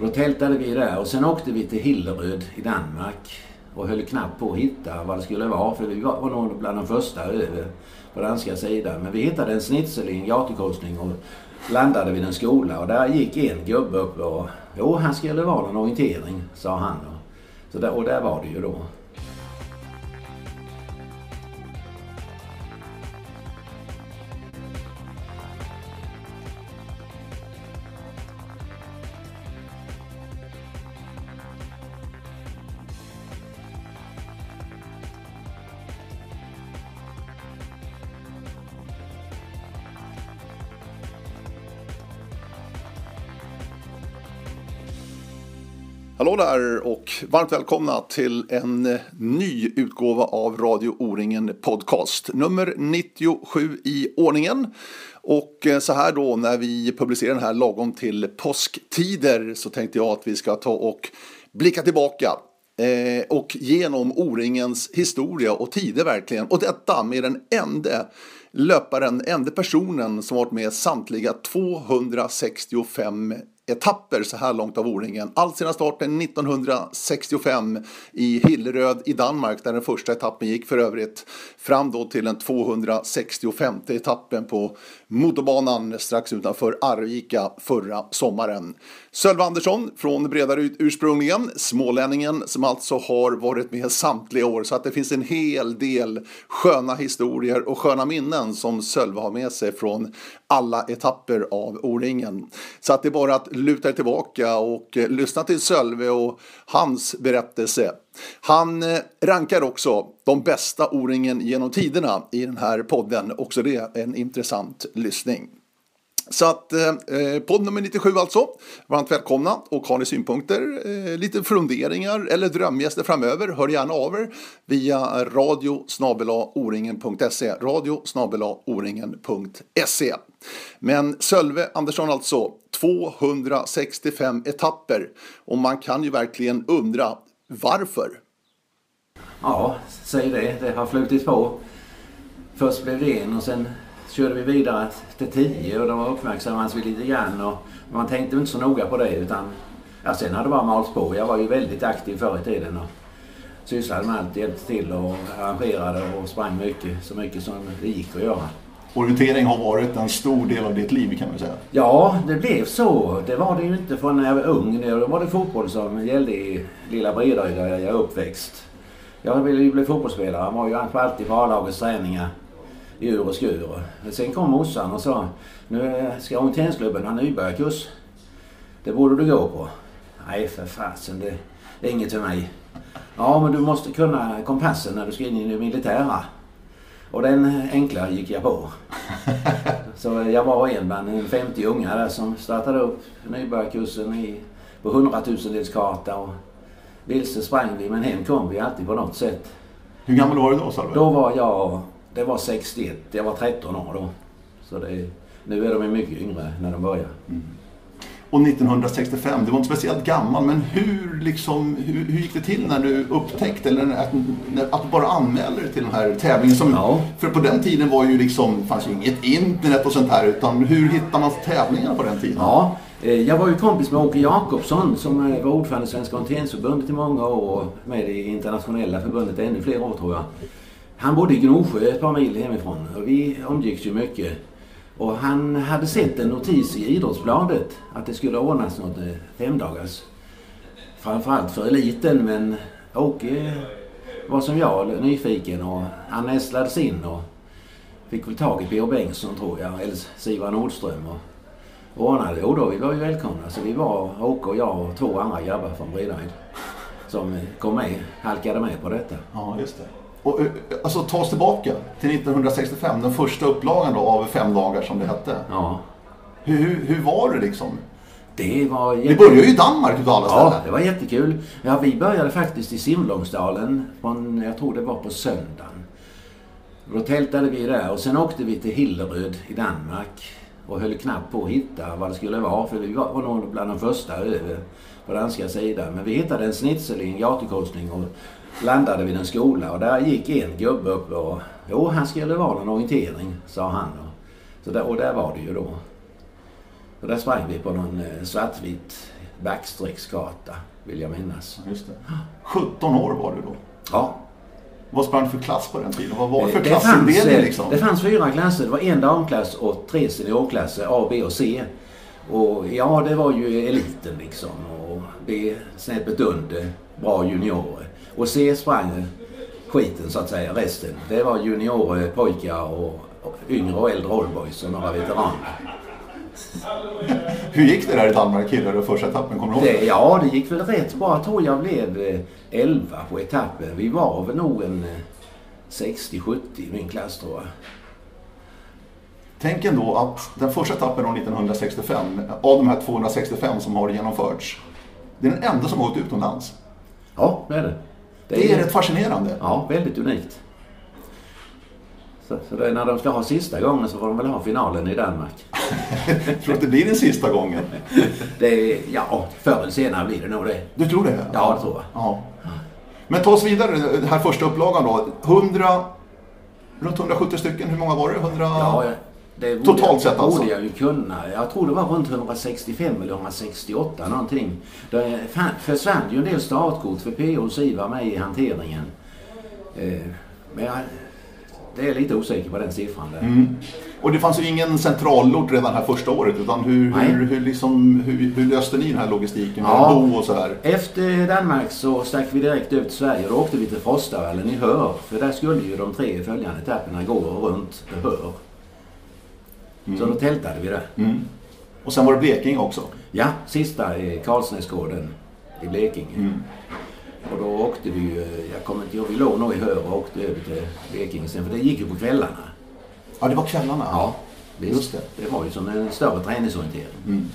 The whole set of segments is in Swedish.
Då tältade vi där och sen åkte vi till Hilleröd i Danmark och höll knappt på att hitta vad det skulle vara för vi var nog bland de första över på danska sidan. Men vi hittade en snitsel i en gatukorsning och landade vid en skola och där gick en gubbe upp och jo han skulle vara en orientering sa han. Så där, och där var det ju då. Hallå där och varmt välkomna till en ny utgåva av Radio O-ringen Podcast. Nummer 97 i ordningen. Och eh, så här då när vi publicerar den här lagom till påsktider så tänkte jag att vi ska ta och blicka tillbaka eh, och genom O-ringens historia och tider verkligen. Och detta med den enda löparen, enda personen som varit med samtliga 265 etapper så här långt av O-ringen. Allt sedan starten 1965 i Hilleröd i Danmark där den första etappen gick för övrigt fram då till den 265 etappen på motorbanan strax utanför Arvika förra sommaren. Sölve Andersson från Bredaryd ursprungligen, smålänningen som alltså har varit med samtliga år så att det finns en hel del sköna historier och sköna minnen som Sölve har med sig från alla etapper av O-ringen. Så att det är bara att luta er tillbaka och eh, lyssna till Sölve och hans berättelse. Han eh, rankar också de bästa O-ringen genom tiderna i den här podden. Också det en intressant lyssning. Så att eh, eh podd nummer 97 alltså. Varmt välkomna och har ni synpunkter, eh, lite funderingar eller drömgäster framöver, hör gärna av er via radio oringen.se radio oringen.se Men Sölve Andersson alltså, 265 etapper och man kan ju verkligen undra varför? Ja, säg det. Det har flutit på. Först blev det en och sen körde vi vidare till tio och då uppmärksammades vi lite grann. Och man tänkte inte så noga på det utan ja, sen har det bara malts på. Jag var ju väldigt aktiv förr i tiden och sysslade med allt, hjälpte till och arrangerade och sprang mycket, så mycket som det gick att göra. Orientering har varit en stor del av ditt liv kan man säga. Ja, det blev så. Det var det ju inte från när jag var ung. Då var det fotboll som gällde i lilla Bredaryd där jag är uppväxt. Jag ville ju bli fotbollsspelare. Jag var ju alltid på A-lagets träningar i ur och skur. Sen kom morsan och sa nu ska orienteringsklubben ha nybörjarkurs. Det borde du gå på. Nej för fasen, det, det är inget för mig. Ja men du måste kunna kompassen när du ska in i det militära. Och den enkla gick jag på. Så jag var en bland 50 unga där som startade upp nybörjarkursen i, på hundratusendelskarta. Och vilse sprang vi men hem kom vi alltid på något sätt. Hur gammal var du då Salve? Då var jag, det var 61, jag var 13 år då. Så det, nu är de mycket yngre när de börjar. Mm. Och 1965, det var inte speciellt gammal, men hur, liksom, hur, hur gick det till när du upptäckte, eller att, att du bara anmälde dig till den här tävlingen? Som, ja. För på den tiden var ju liksom, fanns ju inget internet och sånt här, utan hur hittar man tävlingarna på den tiden? Ja, eh, jag var ju kompis med Åke Jakobsson som var ordförande i Svenska Orienteringsförbundet i många år och med i internationella förbundet ännu fler år tror jag. Han bodde i Gnosjö ett par mil hemifrån och vi umgicks ju mycket. Och han hade sett en notis i Idrottsbladet att det skulle ordnas något eh, femdagars. Framförallt för eliten men Åke var som jag nyfiken och han nästlades in och fick väl tag i P.O. Bengtsson tror jag, eller Sivan Nordström och ordnade. Och då vi var ju välkomna. Så vi var, Åke och jag och två andra grabbar från Bredared som kom med, halkade med på detta. Ja, just det. Och, eh, alltså ta oss tillbaka till 1965, den första upplagan då av fem dagar som det hette. Ja. Hur, hur, hur var det liksom? Det var jätte... Ni började ju i Danmark utav alla ställen. Ja, det var jättekul. Ja, vi började faktiskt i Simlångsdalen, jag tror det var på söndagen. Då tältade vi där och sen åkte vi till Hilleröd i Danmark och höll knappt på att hitta vad det skulle vara för vi var nog bland de första över på danska sidan. Men vi hittade en snitsel i en gatukorsning och landade vid en skola och där gick en gubbe upp och jo han skulle vara en orientering sa han. Och, så där, och där var det ju då. Och där sprang vi på någon eh, svartvit backstreckskarta, vill jag minnas. Just det. 17 år var du då. Ja. Vad sprang du för klass på den tiden? Vad var det för klassindelning eh, liksom? det fanns fyra klasser. Det var en damklass och tre seniorklasser, A, B och C. Och ja, det var ju eliten liksom. Och B snäppet under, bra juniorer. Och C sprang skiten så att säga, resten. Det var juniorer, pojkar och och yngre och äldre oldboys och några veteraner. Hur gick det där i Danmark killar, första etappen? Kommer du ihåg Det, ja, det gick väl rätt bra. Jag tror jag blev eh, 11 på etappen. Vi var väl nog en eh, 60-70 i min klass tror jag. Tänk ändå att den första etappen år 1965, av de här 265 som har genomförts, det är den enda som har gått utomlands. Ja, det är det. Det är rätt fascinerande. Ja, väldigt unikt. Så, så det, när de ska ha sista gången så får de väl ha finalen i Danmark. Jag tror att det blir den sista gången. Det, ja, förr eller senare blir det nog det. Du tror det? Ja, det tror jag. Ja. Men ta oss vidare, den här första upplagan då. 100, runt 170 stycken, hur många var det? 100? Ja, det borde Totalt sett alltså? borde jag ju kunna. Jag tror det var runt 165 eller 168 någonting. Det försvann ju en del startkort för PO och SIV var med i hanteringen. Eh, Men jag, det är lite osäker på den siffran där. Mm. Och det fanns ju ingen centralort redan här första året, utan hur, hur, hur, liksom, hur, hur löste ni den här logistiken med Ja. bo och så här? Efter Danmark så stack vi direkt över till Sverige och då åkte vi till Frostavallen i Hör. För där skulle ju de tre följande etapperna gå runt Hör. Så då tältade vi där. Mm. Och sen var det Blekinge också. Ja, sista i Karlsnäsgården i Blekinge. Mm. Och då åkte vi ju, jag kommer inte ihåg, vi låg nog i Hör och åkte över till Blekinge sen. För det gick ju på kvällarna. Ja, det var kvällarna. Ja, visst. Just det. det var ju som en större träningsorientering.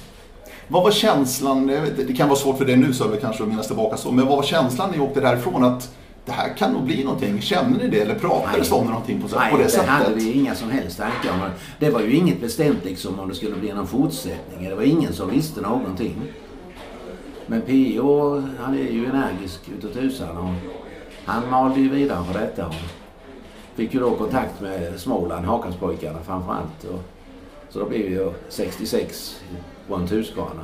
Vad var känslan, det kan vara svårt för dig nu Sölve kanske att minnas tillbaka så, men vad var känslan när ni åkte därifrån att det här kan nog bli någonting? Kände ni det eller pratades det om någonting på, så- Nej, på det, det sättet? hade vi inga som helst tankar om. Det var ju inget bestämt liksom om det skulle bli någon fortsättning. Det var ingen som visste någonting. Men P.O. han är ju energisk utav tusan och han malde ju vidare på detta. Och fick ju då kontakt med Småland, Hakanspojkarna framförallt. Och, så då blev vi ju 66 runt Huskvarna.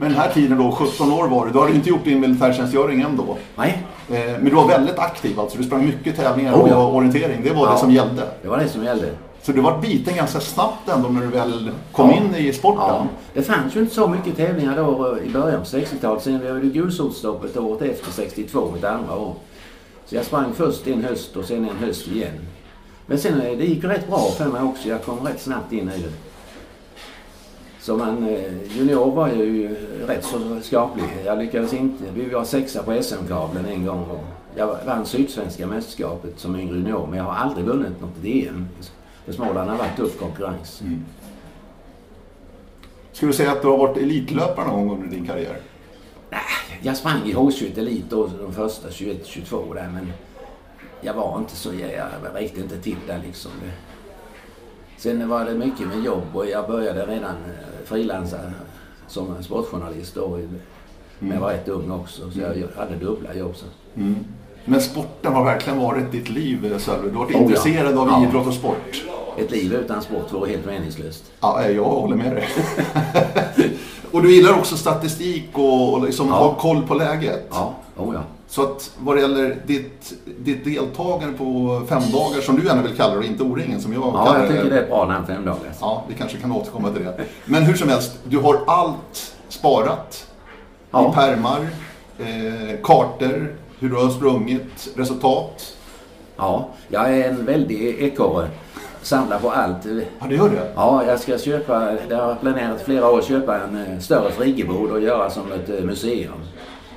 Men den här tiden då, 17 år var du, då hade du inte gjort din militärtjänstgöring än då. Nej, Eh, Men du var väldigt aktiv alltså, du sprang mycket tävlingar Oh, ja. och orientering, det var Ja. det som gällde. det var det som gällde. Så du var biten ganska snabbt ändå när du väl kom Ja. in i sporten. Ja, det fanns ju inte så mycket tävlingar då i början på 60-talet. Sen var det gulsotstoppet året efter 62, mitt andra år. Så jag sprang först en höst och sen en höst igen. Men sen eh, det gick rätt bra för mig också. Jag kom rätt snabbt in i det. Så man, eh, junior var jag ju rätt så skaplig. Jag lyckades inte. Vi var sexa på SM-kabeln en gång. Och jag vann Sydsvenska mästerskapet som yngre junior. Men jag har aldrig vunnit något DM. För Småland har varit tuff konkurrens. Skulle du säga att du har varit elitlöpare någon gång under din karriär? Nej, jag sprang i H21 Elit då, de första 21-22 där men jag var inte så, jag, jag räckte inte till där liksom. Sen var det mycket med jobb och jag började redan eh, frilansa som sportjournalist då när jag var rätt ung också. Så jag hade dubbla jobb. Så. Men sporten har verkligen varit ditt liv Sölve. Du har varit Oh, ja. intresserad av Ja. idrott och sport. Ett liv utan sport vore helt meningslöst. Ja, jag håller med dig. och du gillar också statistik och, och liksom Ja. ha koll på läget. Ja, oh ja. Så att vad det gäller ditt, ditt deltagande på fem dagar som du gärna vill kalla det, inte O-ringen som jag Ja, kallar jag tycker det är bra namn, fem dagar. Ja, vi kanske kan återkomma till det. Men hur som helst, du har allt sparat i Ja. pärmar, eh, kartor, hur du har sprungit, resultat. Ja, jag är en väldig ekorre. Samlar på allt. Ja, det gör det. Ja, jag ska köpa, det har jag planerat flera år, köpa en eh, större friggebod och göra som ett eh, museum.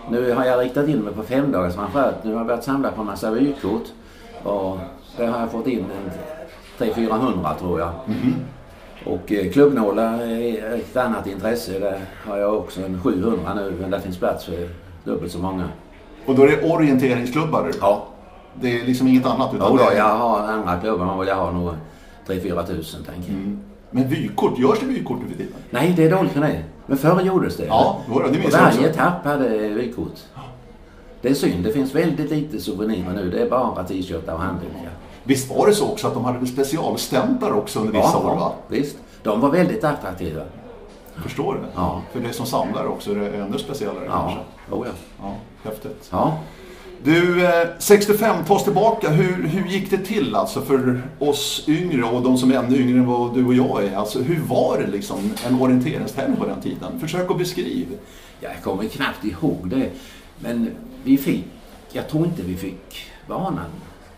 Nu har jag riktat in mig på fem dagar framförallt. Nu har jag börjat samla på en massa vykort. Och där har jag fått in en 300-400 tror jag. Och eh, klubbnålar är ett annat intresse. Där har jag också en 700 nu men där finns plats för dubbelt så många. Och då är det orienteringsklubbar. Ja, Det är liksom inget annat. Utan jo då, jag har andra klubbar. Man vill jag ha nog 3-4 tusen tänker jag. Men vykort, görs det vykort nu för tiden? Nej, det är dåligt med det. Men förr gjordes det. Ja, det minns också. varje etapp hade vykort. Det är synd. Det finns väldigt lite souvenirer nu. Det är bara t-shirtar och handdukar. Visst var det så också att de hade specialstämplar också under vissa år va? visst. De var väldigt attraktiva. Förstår det. Ja. För det som samlare också är det ännu speciellare Ja, kanske. oh, ja. Ja, häftigt. ja. Du, eh, 65, ta oss tillbaka. Hur, hur gick det till alltså för oss yngre och de som är ännu yngre än vad du och jag är? Alltså, hur var det liksom en orienteringstävling på den tiden? Försök att beskriva. Jag kommer knappt ihåg det. Men vi fick, jag tror inte vi fick banan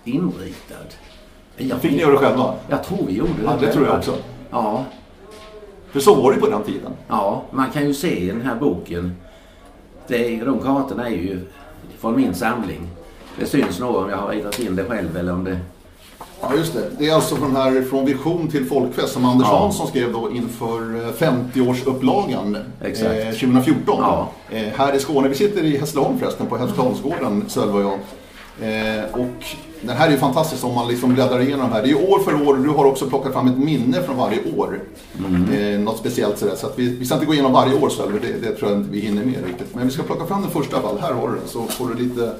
inritad. Jag, Fick ni göra det själva? Jag tror vi gjorde det. Ja, det tror jag också. Ja, För så var det på den tiden. ja, man kan ju se i den här boken. Det, de kartorna är ju från min samling. Det syns nog om jag har ritat in det själv eller om det... Ja, just det. Det är alltså från, här, från vision till folkfest som Anders Ja. Hansson skrev då inför eh, 50-årsupplagan Exakt. eh, 2014. Ja. Eh, här i Skåne, vi sitter i Hässleholm förresten, på Hässleholmsgården, Sölve och jag. Eh, och den här är ju fantastisk om man liksom bläddrar igenom här. Det är ju år för år och du har också plockat fram ett minne från varje år. Eh, något speciellt sådär. Så att vi, vi ska inte gå igenom varje år Sölve, det, det tror jag inte vi hinner med riktigt. Men vi ska plocka fram den första i alla fall. Här har du den så får du lite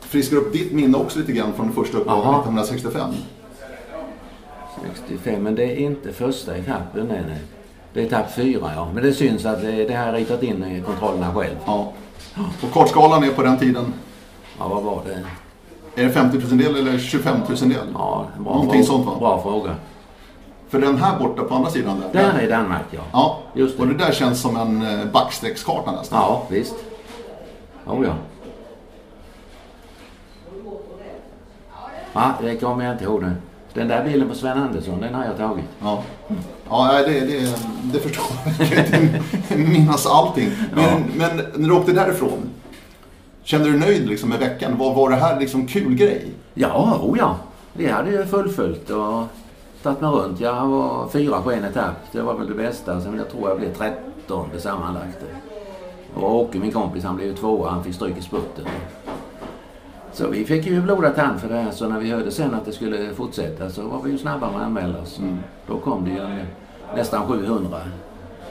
friskar upp ditt minne också lite grann från den första upplagan Jaha. 1965. 65, men det är inte första etappen. Nej, nej. Det är etapp fyra, ja. Men det syns att det, det jag ritat in i kontrollerna själv. Ja. Och kartskalan är på den tiden, Ja, vad var det? är det 50 000 del eller 25 000 del? Ja, en bra, Någonting fråga. sånt, va? bra fråga. För den här borta på andra sidan där. Där är Danmark, ja. Ja, Just det. och det där känns som en eh, backstreckskarta nästan. Ja, visst. Oh, ja. Ja, det kommer jag inte ihåg nu. Den där bilden på Sven Andersson, den har jag tagit. Ja, ja det, det, det förstår jag. Jag kan inte minnas allting. Men, Ja. men när du åkte därifrån, kände du dig nöjd liksom med veckan? Var, var det här liksom kul grej? Ja, oh ja. Vi hade ju fullföljt och tagit mig runt. Jag var fyra på en etapp. Det var väl det bästa. Sen jag tror jag blev 13 sammanlagt. Och Åke, min kompis, han blev ju tvåa. Han fick stryk i spurten. Så vi fick ju blodad tand för det här. Så när vi hörde sen att det skulle fortsätta så var vi ju snabba med att anmäla oss. Då kom det ju nästan 700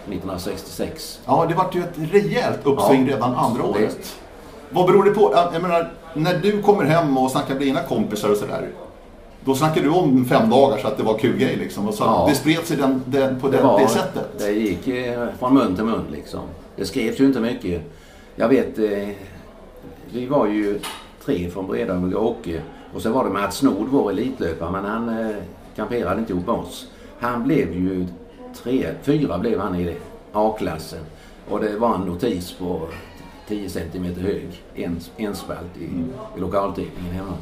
1966. Ja, det vart ju ett rejält uppsving Ja. redan andra året. Vad beror det på? Jag menar, när du kommer hem och snackar med dina kompisar och sådär. Då snackar du om fem dagar så att det var kul grej liksom. Och så Ja. Det spred sig den, den, på det, Det, var, det sättet. det gick eh, från mun till mun liksom. Det skrevs ju inte mycket. Jag vet, eh, vi var ju tre från Bredög och Åke. Och så var det Mats Nord, vår elitlöpare, men han eh, kamperade inte ihop med oss. Han blev ju tre, fyra blev han i A-klassen. Och det var en notis på 10 centimeter hög, en, en spalt i, i lokaltidningen hemma.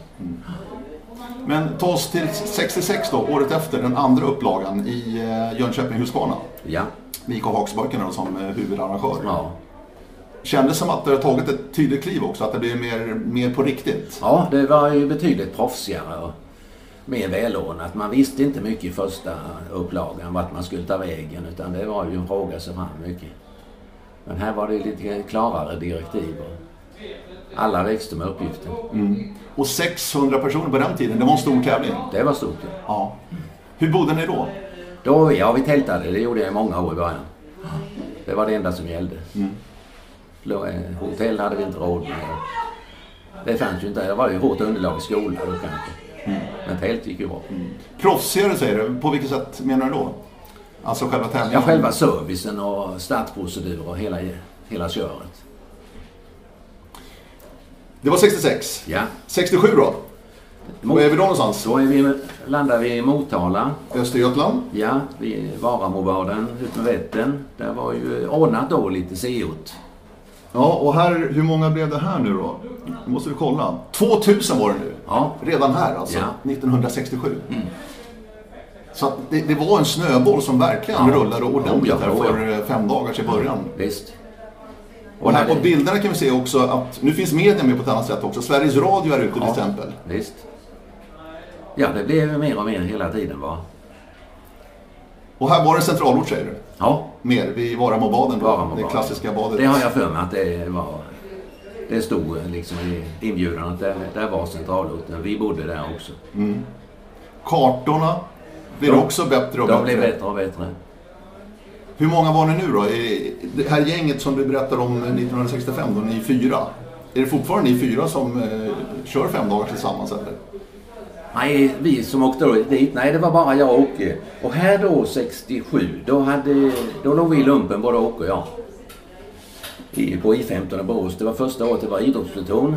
Men ta oss till 66 då, året efter, den andra upplagan i eh, Jönköping Husqvarna. Ja, Med IK Hagsburken då som eh, huvudarrangör. ja. Kändes som att det har tagit ett tydligt kliv också, att det blir mer, mer på riktigt. Ja, det var ju betydligt proffsigare och mer välordnat. Man visste inte mycket i första upplagan vart man skulle ta vägen utan det var ju en fråga som fram mycket. Men här var det lite klarare direktiv och alla växte med uppgiften. Och 600 personer på den tiden, det var en stor tävling. Det var stort. ja. Ja. Hur bodde ni då? Då, ja, vi tältade. Det gjorde jag i många år i början. Det var det enda som gällde. Lå- eh, Hotell hade vi inte råd med. Det fanns ju inte. Det var ju hårt underlag i skolan kanske. Men tält gick ju bra. Proffsigare säger du, på vilket sätt menar du då? Alltså själva tävlingen? Ja, själva servicen och startprocedur och hela, hela köret. Det var 66. Ja. 67 då? Mot, Var är vi då någonstans? då är vi, landar vi i Motala. Östergötland? Ja, vid Varamobaden ut med Vättern. Där var ju ordnat då lite seot. Ja, och här, hur många blev det här nu då? Nu måste vi kolla. 2000 var det nu. Ja. Redan här alltså, Ja. 1967. Så det, det var en snöboll som verkligen Ja. rullade ordentligt Oh ja, oh för eh, fem dagar i början. Visst. Och här på bilderna kan vi se också att, nu finns media med på ett annat sätt också. Sveriges Radio är ute till Ja. exempel. Visst. Ja, det blev mer och mer hela tiden va. Och här var det centralort säger du? Ja, Mer, vid Varamobaden då? Varamobaden. Det klassiska badet. det har jag för mig att det var. Det stod liksom i inbjudan att det, det var centralorten. Vi bodde där också. Kartorna blir De- också bättre och De bättre. blev bättre och bättre. Hur många var ni nu då? Det här gänget som du berättar om 1965, då ni är fyra. Är det fortfarande ni fyra som eh, kör fem dagar tillsammans eller? Nej, vi som åkte dit, nej det var bara jag och Åke. Och här då 67, då, hade, då låg vi i lumpen både Åke och jag. I, på I15 i Borås. Det var första året det var idrottspluton.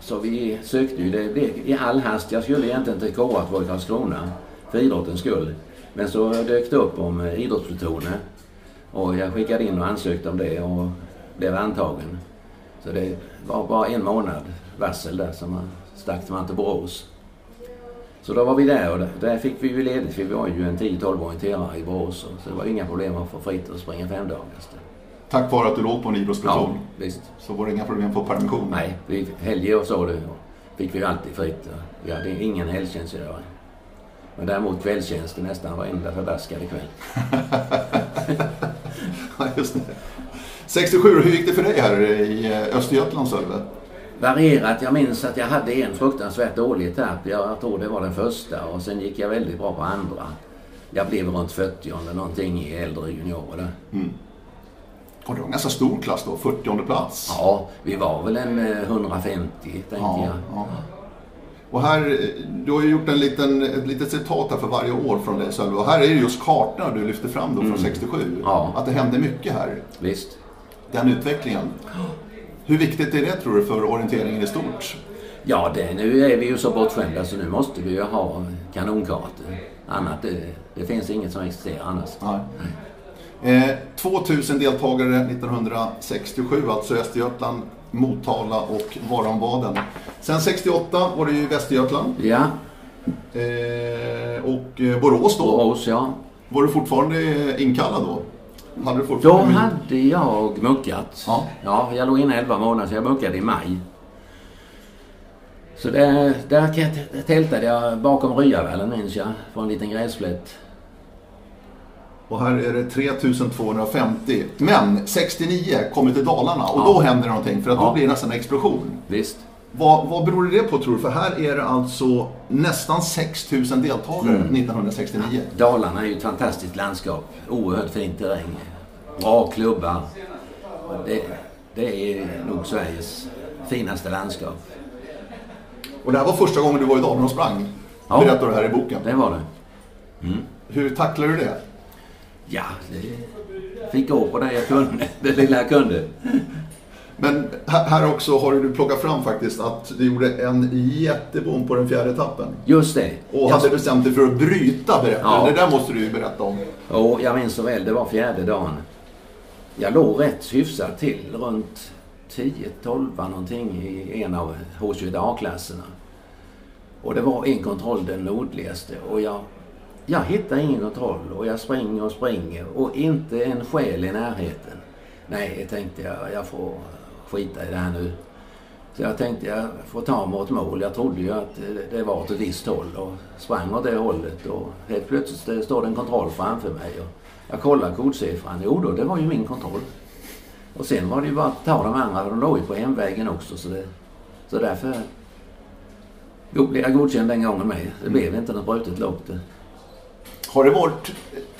Så vi sökte ju, det blev i all hast. Jag skulle egentligen till K vara i Karlskrona för idrottens skull. Men så dök det upp om idrottsplutoner. Och jag skickade in och ansökte om det och blev antagen. Så det var bara en månad varsel där som man stack man till Borås. Så då var vi där och där fick vi ju ledigt för vi var ju en 10-12 orienterare i Borås. Så det var inga problem att få fritt och springa fem dagar. Tack vare att du låg på en idrottspluton? Ja, visst. Så var det inga problem att få permission? Nej, vi, helger och så det fick vi ju alltid fritt. Vi hade ingen helgtjänstgöring. Men däremot kvällstjänsten nästan varenda förbaskade kväll. ja, just det. 67, hur gick det för dig här i eh, Östergötland Sölve? Varierat. Jag minns att jag hade en fruktansvärt dålig etapp. Jag tror det var den första och sen gick jag väldigt bra på andra. Jag blev runt 40 eller någonting i äldre juniorer Mm. Och det var en ganska stor klass då, 40 plats. Ja, vi var väl en 150 eh, tänkte ja, jag. Ja. Och här, du har ju gjort en liten, ett litet citat här för varje år från dig Sölve. Och här är det just kartorna du lyfter fram då från mm. 67. Ja. Att det hände mycket här. Visst. Den utvecklingen. Hur viktigt är det tror du för orienteringen i stort? Ja, det, nu är vi ju så bortskämda så nu måste vi ju ha kanonkartor. Annat, det, det finns inget som existerar annars. Nej. Eh, 2000 deltagare 1967, alltså Östergötland, Motala och Varanbaden. Sen 68 var det ju Västergötland. Ja. Eh, och eh, Borås då. Borås, ja. Var du fortfarande inkallad då? Hade du fortfarande... Då hade jag muckat. Ja. ja, jag låg inne 11 månader så jag muckade i maj. Så där, där tältade jag bakom Ryavallen minns jag, på en liten gräsplätt. Och här är det 3250. Men 69 kommer till Dalarna och ja. då händer det någonting för att ja. då blir det nästan en explosion. Visst. Vad, vad beror det på tror du? För här är det alltså nästan 6000 deltagare mm. 1969. Dalarna är ju ett fantastiskt landskap. Oerhört fin terräng. Bra klubbar. Det, det är nog Sveriges finaste landskap. Och det här var första gången du var i Dalarna och sprang? Ja. Berättar du här i boken. det var det. Mm. Hur tacklade du det? Ja, det fick gå på det jag kunde. Det lilla jag kunde. Men här också har du plockat fram faktiskt att du gjorde en jättebom på den fjärde etappen. Just det. Och jag... hade bestämt dig för att bryta, berätta. Ja. Det där måste du ju berätta om. Jo, jag minns så väl. Det var fjärde dagen. Jag låg rätt hyfsat till, runt 10-12 någonting i en av H21A-klasserna. Och det var en kontroll, den nordligaste. Och jag, jag hittar ingen kontroll och jag springer och springer och inte en själ i närheten. Nej, tänkte jag, jag får skita i det här nu. Så jag tänkte jag får ta mig åt mål. Jag trodde ju att det var åt ett visst håll och sprang åt det hållet och helt plötsligt står det en kontroll framför mig. Och jag kollar kodsiffran. Jo då, det var ju min kontroll. Och sen var det ju bara att ta de andra, de låg ju på hemvägen också. Så, det, så därför blev jag godkänd den gången med. Det blev inte något brutet lopp. Har det varit,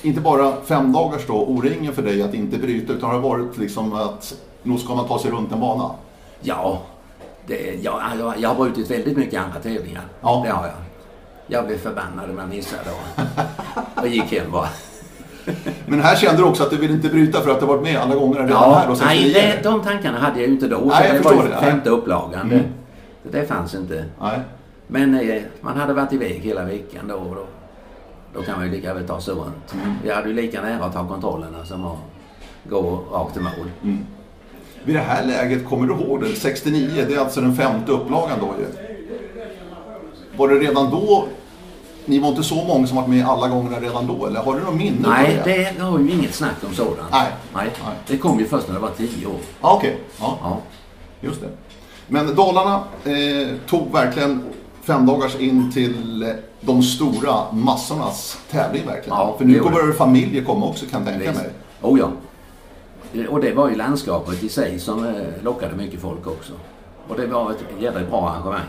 inte bara fem dagars då, O-ringen för dig att inte bryta, utan har det varit liksom att nu ska man ta sig runt en bana? Ja, det, jag, jag har brutit väldigt mycket andra tävlingar. Ja. Det har jag. Jag blev förbannad om jag missade då. och gick hem bara. Men här kände du också att du vill inte bryta för att du varit med alla gånger redan ja, här? Och nej, det, de tankarna hade jag ju inte då. Nej, jag det var ju det. femte upplagan. Mm. Det, det fanns inte. Nej. Men eh, man hade varit iväg hela veckan då och då. Då kan man ju lika väl ta runt. Mm. Vi hade ju lika nära att ta kontrollerna som att gå rakt till mål. Mm. Vid det här läget, kommer du ihåg det? 69, det är alltså den femte upplagan då ju. Var det redan då ni var inte så många som varit med alla gånger redan då, eller har du något minne Nej, det, det har ju inget snack om sådant. Nej. Nej. Nej. Det kom ju först när det var tio år. Ah, Okej, okay. ja. ja. Just det. Men Dalarna eh, tog verkligen fem dagars in till eh, de stora massornas tävling verkligen. Ja, För nu kommer familjer komma också kan jag tänka mig. Oh ja. Och det var ju landskapet i sig som eh, lockade mycket folk också. Och det var ett jävligt bra arrangemang.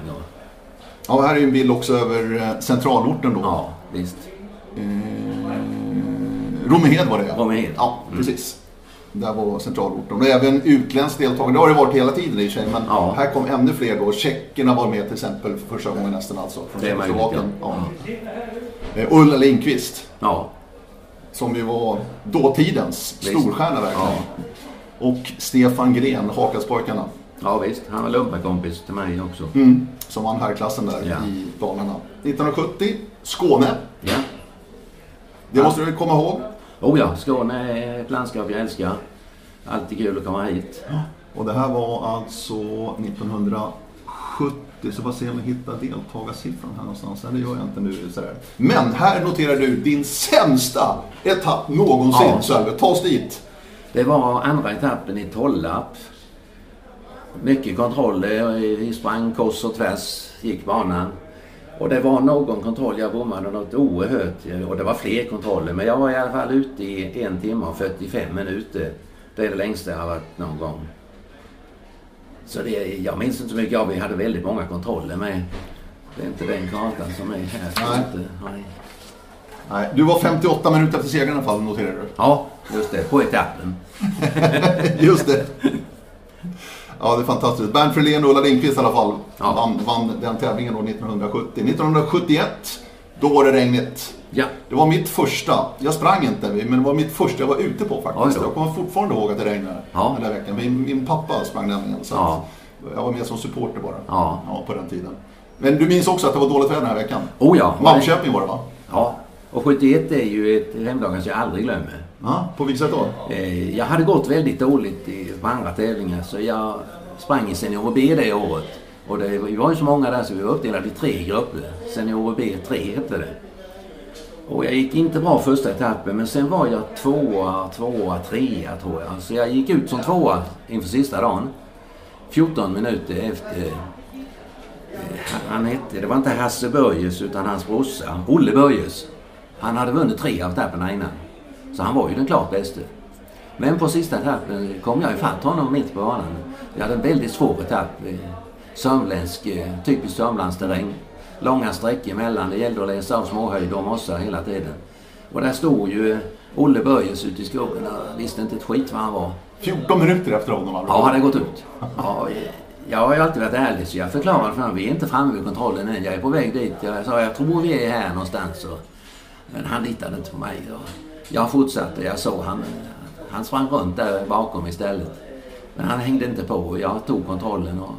Ja, här är en bild också över eh, centralorten då. Ja, visst. Eh, Romehed var det Romehed. Ja, mm. Där var centralorten. Och även utländskt deltagande. Det har det varit hela tiden i och sig. Men Ja. här kom ännu fler då. Tjeckerna var med till exempel för första gången nästan alltså. Från Det är möjligt, Tjeckoslovakien. ja. Eh, Ulla Lindqvist. Ja, Som ju var dåtidens Visst. storstjärna verkligen. Och Stefan Gren, Hakaspojkarna. ja visst. Han var lumparkompis till mig också. Mm. Som vann herrklassen där Ja. i Dalarna. 1970, Skåne. Ja. Det måste du komma ihåg. Oh ja, Skåne är ett landskap jag älskar. Alltid kul att komma hit. Och det här var alltså 1970. Så bara se om jag hittar deltagarsiffran här någonstans. Nej, det gör jag inte nu. Sådär. Men här noterar du din sämsta etapp någonsin. Ja. Sölve. Ta oss dit. Det var andra etappen i Tollarp. Mycket kontroller. Vi sprang kors och tvärs, gick banan. Och det var någon kontroll jag bommade något oerhört. Och det var fler kontroller. Men jag var i alla fall ute i en timme och 45 minuter. Det är det längsta jag har varit någon gång. Så det, jag minns inte så mycket av Vi hade väldigt många kontroller med. Det är inte den kartan som är här. Nej. Inte, nej. Nej, du var 58 minuter efter segern i alla fall, noterar du. Ja, just det. På etappen. Just det. Ja, det är fantastiskt. Bernt Frelén och Ulla Lindqvist i alla fall Ja. vann, vann den tävlingen år 1970. 1971, då var det regnigt. Ja, Det var mitt första. Jag sprang inte, men det var mitt första jag var ute på faktiskt. då. Jag kommer fortfarande ihåg att det regnade Ja. den där veckan. Min, min pappa sprang nämligen. Så Ja. jag var med som supporter bara. Ja. på den tiden. Men du minns också att det var dåligt väder den här veckan? oh ja. Malmköping var det va? Ja, och 71 är ju ett hemdagar som jag aldrig glömmer. Ja, på vilket sätt då? Eh, jag hade gått väldigt dåligt i, på andra tävlingar så jag sprang i Senior B det året. Och det, var ju så många där så vi var uppdelade i tre grupper. Senior B 3 hette det. Och jag gick inte bra första etappen men sen var jag tvåa, tvåa, trea tror jag. Så jag gick ut som tvåa inför sista dagen. 14 minuter efter eh, han hette, det var inte Hasse Börjes utan hans brorsa, Olle Börjes. Han hade vunnit tre av etapperna innan. Så han var ju den klart bäste. Men på sista etappen kom jag ifatt honom mitt på banan. Vi hade en väldigt svår etapp. eh, Sörmländsk, eh, typisk Sörmlandsterräng. Långa sträckor emellan. Det gällde att läsa av småhöjder och mossar hela tiden. Och där stod ju Olle Börjes ute i skogen och visste inte ett skit vad han var. 14 minuter efter honom. Ja, han hade gått ut. Ja, eh, jag har ju alltid varit ärlig så jag förklarade för honom vi är inte framme vid kontrollen än. Jag är på väg dit. Jag sa jag tror vi är här någonstans. Men han litade inte på mig. Jag fortsatte. Jag såg han. Han sprang runt där bakom istället. Men han hängde inte på. och Jag tog kontrollen och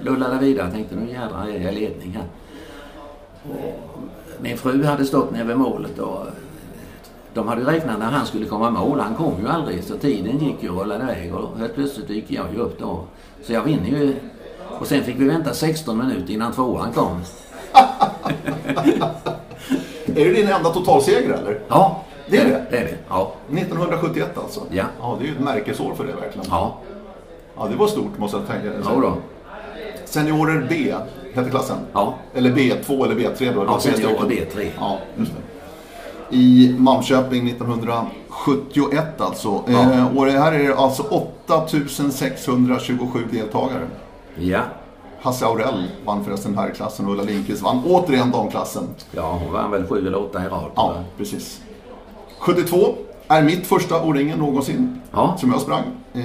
lullade vidare. Jag tänkte nu jädrar är jag i ledning här. Och min fru hade stått nere vid målet och de hade räknat när han skulle komma i mål. Han kom ju aldrig så tiden gick ju och rullade iväg och helt plötsligt gick jag ju upp då. Så jag vinner ju. Och sen fick vi vänta 16 minuter innan tvåan kom. Är det din enda totalseger eller? Ja, Det är det? Det är det. Ja. 1971 alltså? Ja. Ja, det är ju ett märkesår för det verkligen. Ja. Ja, det var stort måste jag tänka. Ja då. Seniorer B hette klassen? Ja. Eller B2 eller B3 då? Ja, seniorer stycken. B3. Ja, just det. I Malmköping 1971 alltså. Ja. Eh, och det här är alltså 8627 deltagare. Ja. Hasse Aurell vann förresten här klassen och Ulla Lindqvist vann återigen damklassen. Ja, hon vann väl sju eller åtta i rad. Ja, precis. 72 är mitt första O-ringen någonsin Ja. som jag sprang. Eh,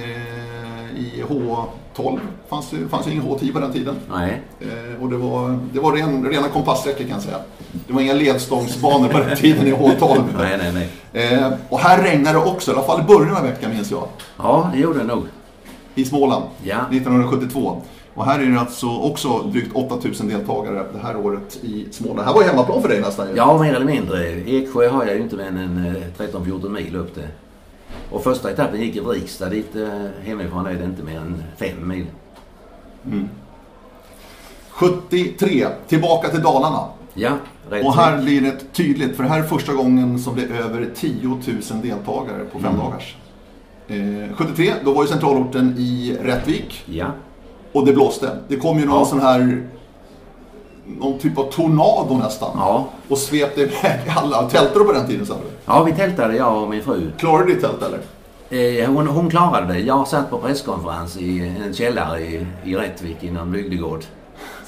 I H12 fanns det fanns ju ingen H10 på den tiden. Nej. Eh, och det var, det var ren, rena kompasssträckor kan jag säga. Det var inga ledstångsbanor på den tiden i H12. Nej, nej, nej. Eh, och här regnade det också, i alla fall i början av veckan minns jag. Ja, det gjorde det nog. I Småland, Ja. 1972. Och här är det alltså också drygt 8000 deltagare det här året i Småland. Det här var hemmaplan för dig nästan ju. Ja, mer eller mindre. Eksjö har jag ju inte mer än eh, 13-14 mil upp till. Och första etappen gick i Vrigstad. Dit eh, hemifrån är det inte mer än 5 mil. 73, tillbaka till Dalarna. Ja, rätt Och här blir det tydligt, för det här är första gången som det är över 10 000 deltagare på fem dagars. Eh, 73, då var ju centralorten i Rättvik Ja. Och det blåste. Det kom ju någon Ja. sån här, någon typ av tornado nästan. Ja. Och svepte iväg alla. Tältade du på den tiden sa du? ja, vi tältade jag och min fru. Klarade du ditt tält eller? Eh, hon, hon klarade det. Jag satt på presskonferens i en källare i, i Rättvik i någon bygdegård.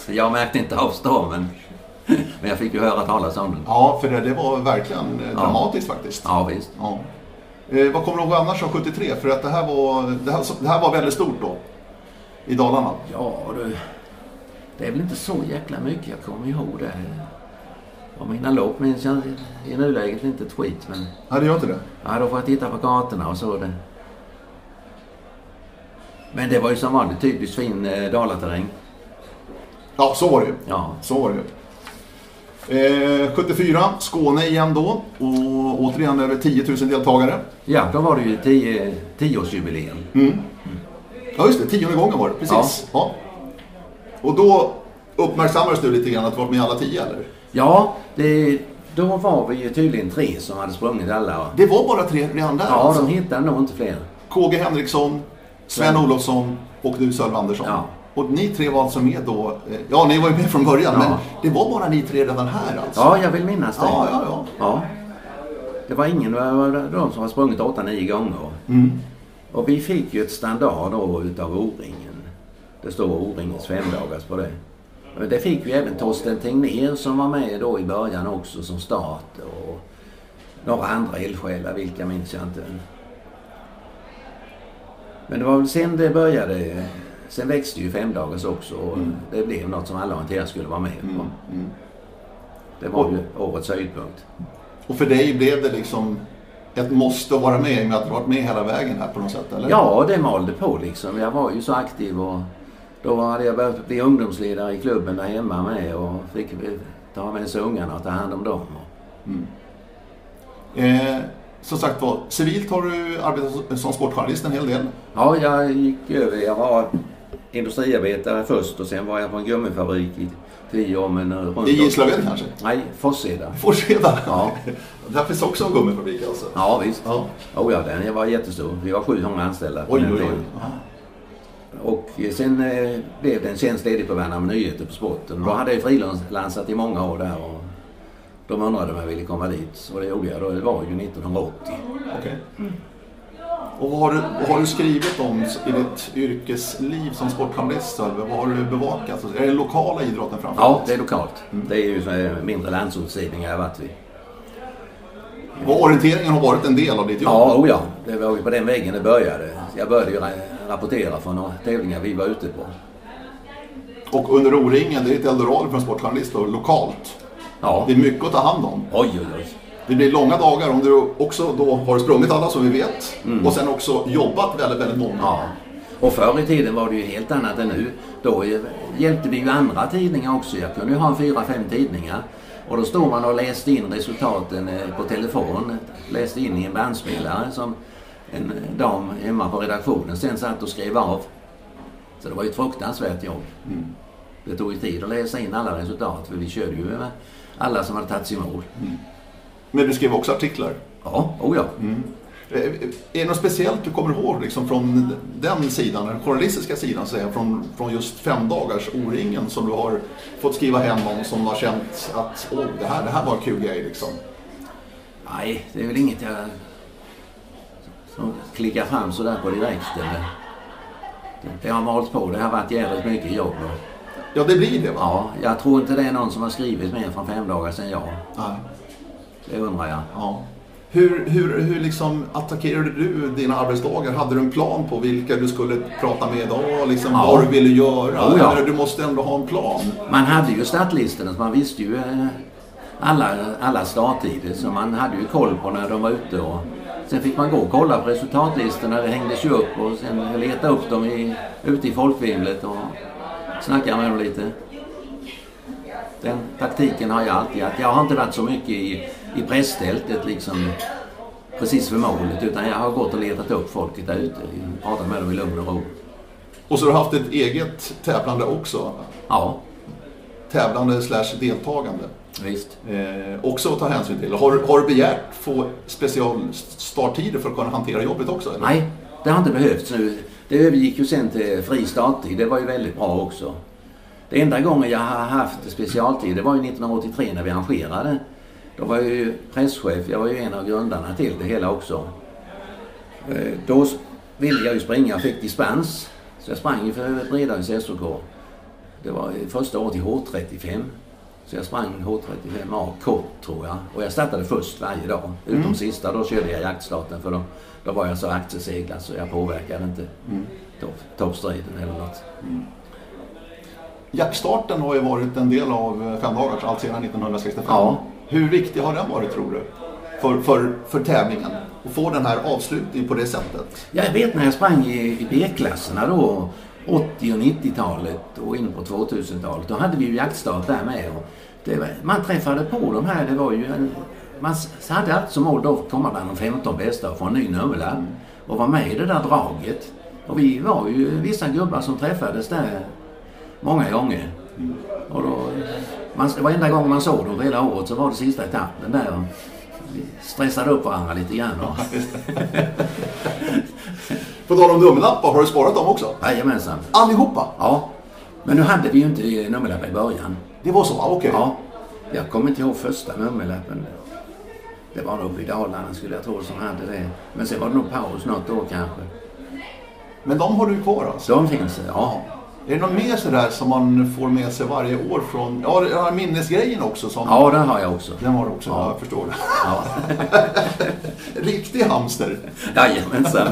Så jag märkte inte av stormen. Men jag fick ju höra talas om den. Ja, för det, det var verkligen eh, dramatiskt faktiskt. Ja, visst. Ja. Eh, vad kommer du ihåg annars av 73? För att det här, var, det, här, det här var väldigt stort då. I Dalarna. Ja du, det är väl inte så jäkla mycket jag kommer ihåg det. Av mina lopp minns jag i nuläget inte ett skit men... Nej, det gör inte det? Ja, då får jag titta på kartorna och så. Det. Men det var ju som vanligt typiskt fin eh, dalaterräng. Ja, så var det ju. Ja. Så var det ju. Eh, 74, Skåne igen då. Och återigen över 10 000 deltagare. Ja, då var det ju tio, tioårsjubileum. Mm. Ja, just det. Tionde gången var det. Precis. Ja. Och då uppmärksammades du lite grann att du varit med alla tio, eller? Ja, det, då var vi ju tydligen tre som hade sprungit alla. Det var bara tre redan där Ja, alltså. de hittade nog inte fler. KG Henriksson, Sven Sven. Olofsson och du Sölve Andersson. Ja. Och ni tre var alltså med då. eh, Ja, ni var ju med från början, Ja. men det var bara ni tre redan här alltså? Ja, jag vill minnas det. ja, ja. ja. Ja. Det var ingen av de som har sprungit 8-9 gånger. Mm. Och vi fick ju ett standard då utav O-ringen. Det står O-ringens femdagars på det. Men det fick ju även Torsten Tegnér som var med då i början också som start. Och några andra eldsjälar, vilka minns jag inte. Men det var väl sen det började. Sen växte ju femdagars också och Mm. det blev något som alla orienterare skulle vara med på. Mm. Mm. Det var ju årets höjdpunkt. Och för dig blev det liksom ett måste att vara med i och med att du varit med hela vägen här på något sätt, eller? Ja, det malde på liksom. Jag var ju så aktiv och då hade jag börjat bli ungdomsledare i klubben där hemma med och fick ta med sig ungarna och ta hand om dem. Eh, som sagt var, civilt har du arbetat som sportjournalist en hel del. Ja, jag gick över. Jag var industriarbetare först och sen var jag på en gummifabrik i tio. Men runt I Gislaved kanske? Nej, Forsheda. Forsheda? Ja. Där finns också en gummifabrik alltså? Ja, visst. Ja. Oh, ja, den var jättestor. Vi var 700 anställda på Oj, den oj, tiden. oj. Ja. Och sen eh, blev det en tjänst ledig på Värnamo Nyheter på sporten. Då Ja. hade jag frilansat i många år där och de undrade om jag ville komma dit. Och det gjorde jag. Då. Det var ju 1980. Okej. Och vad har, du, vad har du skrivit om i ditt yrkesliv som sportjournalist? Vad har du bevakat? Är det lokala idrotten framför Ja, det är lokalt. Det är ju mindre landsortstidningar jag har varit vid. Och orienteringen har varit en del av ditt jobb? Ja, oh ja. Det var ju på den vägen det började. Jag började ju ra- rapportera från några tävlingar vi var ute på. Och under O-ringen, det är ett eldorado för en sportjournalist då, lokalt. Ja. Det är mycket att ta hand om. Oj, oj, oj. Det blir långa dagar om du också då har sprungit alla som vi vet. Mm. Och sen också jobbat väldigt, väldigt många. Ja. Och förr i tiden var det ju helt annat än nu. Då hjälpte vi ju andra tidningar också. Jag kunde ju ha fyra, fem tidningar. Och då stod man och läste in resultaten eh, på telefon. Läste in i en bandspelare som en dam hemma på redaktionen sen satt och skrev av. Så det var ju ett fruktansvärt jobb. Mm. Det tog ju tid att läsa in alla resultat för vi körde ju med alla som hade tagits i mål. Men du skrev också artiklar. Ja, oh ja. Eh, Är det något speciellt du kommer ihåg liksom, från den sidan, den journalistiska sidan, så från, från just fem dagars O-ringen som du har fått skriva hem om som har känt att åh, det, här, det här var en kul grej liksom? Nej, det är väl inget jag som klickar fram sådär på direkt. Eller. Det- har malts på. Det har varit jävligt mycket jobb. Och, Ja, det blir det va? ja, jag tror inte det är någon som har skrivit mer från fem dagar sedan jag. Nej. Det undrar jag. Ja. Hur, hur, hur liksom attackerade du dina arbetsdagar? Hade du en plan på vilka du skulle prata med idag? Liksom, Ja. Vad du ville göra? Ja, ja. Du måste ändå ha en plan. Man hade ju startlistorna så man visste ju eh, alla, alla starttider. Så man hade ju koll på när de var ute. Och sen fick man gå och kolla på resultatlistorna. Det hängdes ju upp och sen leta upp dem i, ute i folkvimlet och snacka med dem lite. Den taktiken har jag alltid haft. Jag har inte varit så mycket i, i presstältet liksom precis vid målet utan jag har gått och letat upp folket där ute. Pratat med dem i lugn och ro. Och så har du haft ett eget tävlande också. Ja, Tävlande slash deltagande. visst. Eh, också att ta hänsyn till. Har, har du begärt få specialstarttider för att kunna hantera jobbet också? Eller? Nej, det har inte behövts nu. Det övergick ju sen till fri starttid. Det var ju väldigt bra också. Det enda gången jag har haft specialtid, det var ju 1983 när vi arrangerade. Då var jag ju presschef. Jag var ju en av grundarna till det hela också. Eh, Då ville jag ju springa och fick dispens. Så jag sprang ju för Bredahus SOK. Det var i första året i H35. Så jag sprang H35A kort tror jag. Och jag startade först varje dag. Utom Mm. sista, då körde jag jaktstarten för då, då var jag så aktieseglad så jag påverkade inte Mm. topp, toppstriden eller något. Jaktstarten har ju varit en del av eh, femdagars allt sedan 1965. Ja. Hur viktig har den varit tror du? För, för, för tävlingen? Att få den här avslutningen på det sättet? Jag vet när jag sprang i, i B-klasserna då, 80 och 90-talet och in på 2000-talet. Då hade vi ju jaktstart där med. Och var, man träffade på de här, det var ju en, man hade alltid som mål då att komma bland de 15 bästa och få en ny nummerlapp. Och vara med i det där draget. Och vi var ju vissa gubbar som träffades där många gånger. Och då, man, varenda gång man såg dem hela året så var det sista etappen där. Vi stressade upp varandra lite grann. På tal om nummerlappar, har du sparat dem också? jajamensan. Allihopa? Ja, men nu hade vi ju inte nummerlapp i början. Det var så? Okej. Ja, jag kommer inte ihåg första nummerlappen. Det var nog i Dalarna skulle jag tro som hade det. Men sen var det nog paus något år kanske. Men de har du kvar alltså? De finns ja. Är det något mer sådär som man får med sig varje år från... Ja, den här minnesgrejen också som... Ja, den har jag också. Den har du också, ja. Ja. jag förstår. Ja, Riktig hamster. jajamensan.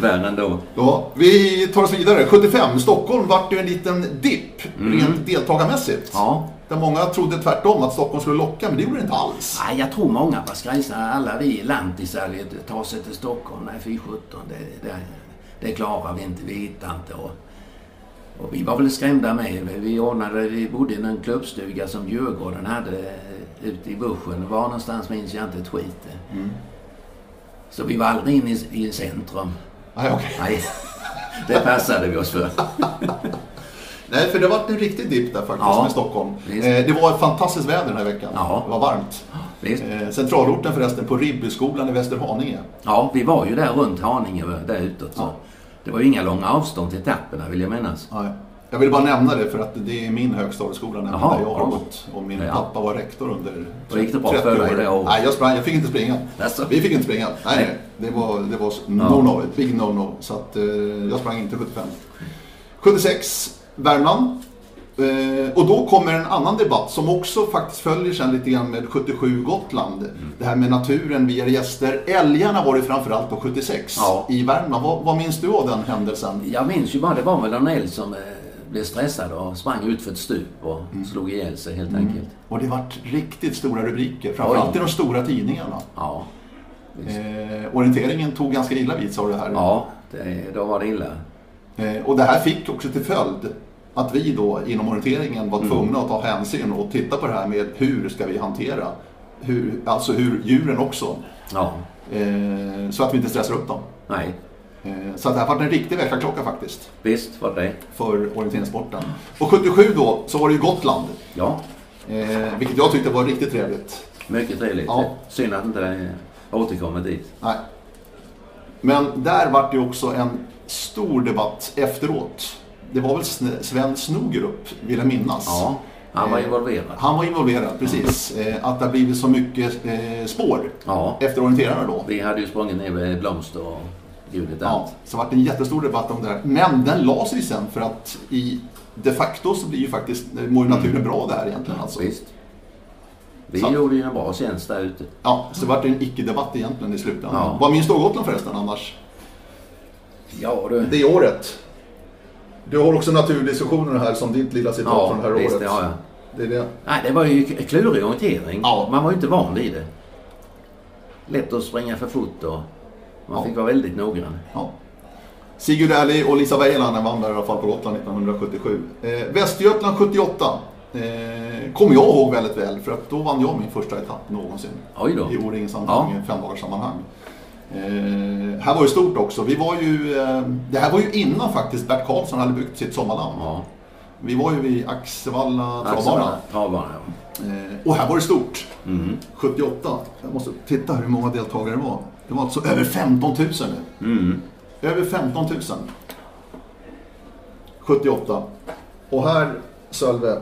Värre ändå. Ja, vi tar oss vidare. 75, Stockholm vart ju en liten dipp rent deltagarmässigt. Ja. Där många trodde tvärtom att Stockholm skulle locka, men det gjorde det inte alls. Nej, jag tror många var skrajsna. Alla vi lantisar tar sig till Stockholm. Nej, fy sjutton. Det, det, det klarar vi inte. Vi hittar inte. Och, och vi var väl skrämda med. Vi ordnade, vi bodde i en klubbstuga som Djurgården hade eh, ute i buschen. Var någonstans minns jag inte ett skit. Så vi var aldrig inne i, i centrum. Nej, okej. Nej, det passade vi oss för. Nej, för det vart en riktig dipp där faktiskt Ja, med Stockholm. visst. Eh, det var ett fantastiskt väder den här veckan. Ja. Det var varmt. Visst. Eh, centralorten förresten på Ribbysskolan i Västerhaninge. Ja, vi var ju där runt Haninge, där utåt. Så. Ja. Det var ju inga långa avstånd till etapperna vill jag minnas. Nej. Jag vill bara nämna det för att det är min högstadieskola där jag har ja. gått. Och min Ja. pappa var rektor under Och gick det bra 30 för år. det året? Nej, jag, sprang, jag fick inte springa. Alltså. Vi fick inte springa. Nej, nej. Det var, det var no-no, ett big no-no. Så att, eh, jag sprang inte 75. 76, Värmland. Eh, och då kommer en annan debatt som också faktiskt följer sen lite grann med 77 Gotland. Mm. Det här med naturen, vi är gäster. Älgarna var det framförallt på 76 Ja. i Värmland. Vad, vad minns du av den händelsen? Jag minns ju bara, det var väl någon älg som eh, blev stressad och sprang ut för ett stup och slog ihjäl sig helt enkelt. Och det vart riktigt stora rubriker, framförallt Oj. i de stora tidningarna. Ja. Eh, orienteringen tog ganska illa vid av det här. ja det, då var det illa. Eh, och det här fick också till följd att vi då inom orienteringen var tvungna att ta hänsyn och titta på det här med hur ska vi hantera, hur, alltså hur djuren också, Ja, eh, så att vi inte stressar upp dem. nej, Eh, så att det här var en riktig väckarklocka faktiskt visst var det för orienteringssporten. Och 77 då så var det ju Gotland, Ja, eh, vilket jag tyckte var riktigt trevligt. mycket trevligt. Ja. Synd att inte det återkommer dit. Nej. Men där var det också en stor debatt efteråt. Det var väl Sven Snogerup, vill jag minnas. Ja, han var Eh, involverad. Han var involverad, precis. Eh, Att det har blivit så mycket eh, spår Ja, efter orienterarna då. vi hade ju sprungit ner med blomster och gudet Ja, så det var en jättestor debatt om det här. Men den la sig sen för att i de facto så blir ju faktiskt, mår ju naturen bra där egentligen. Alltså. Visst. Vi Så- gjorde ju en bra tjänst där ute. Ja, så det var en icke-debatt egentligen i slutändan. Ja. Vad minns du av Gotland förresten annars? Ja du. Det året. Du har också naturdiskussioner här som ditt lilla citat Ja, från det här visst året. det har jag. Det är det. Nej, det var ju klurig orientering. Ja. Man var ju inte van vid det. Lätt att springa för fort och man Ja. fick vara väldigt noggrann. Ja. Sigurd Ärli och Lisa Weilander vann där i alla fall på Gotland 1977. Eh, Västergötland 78 eh, kommer jag ihåg väldigt väl för att då vann jag min första etapp någonsin. Oj då. I O-ringens sammanhang, Ja. femdagarssammanhang. Eh, här var ju stort också. Vi var ju, eh, det här var ju innan faktiskt Bert Karlsson hade byggt sitt sommarland. Ja. Vi var ju vid Axevalla travbana. Ja. Eh, och här var det stort. Mm. 78. Jag måste titta hur många deltagare det var. Det var alltså över 15 000 nu. Mm. Över 15 000. 78. Och här, Sölve.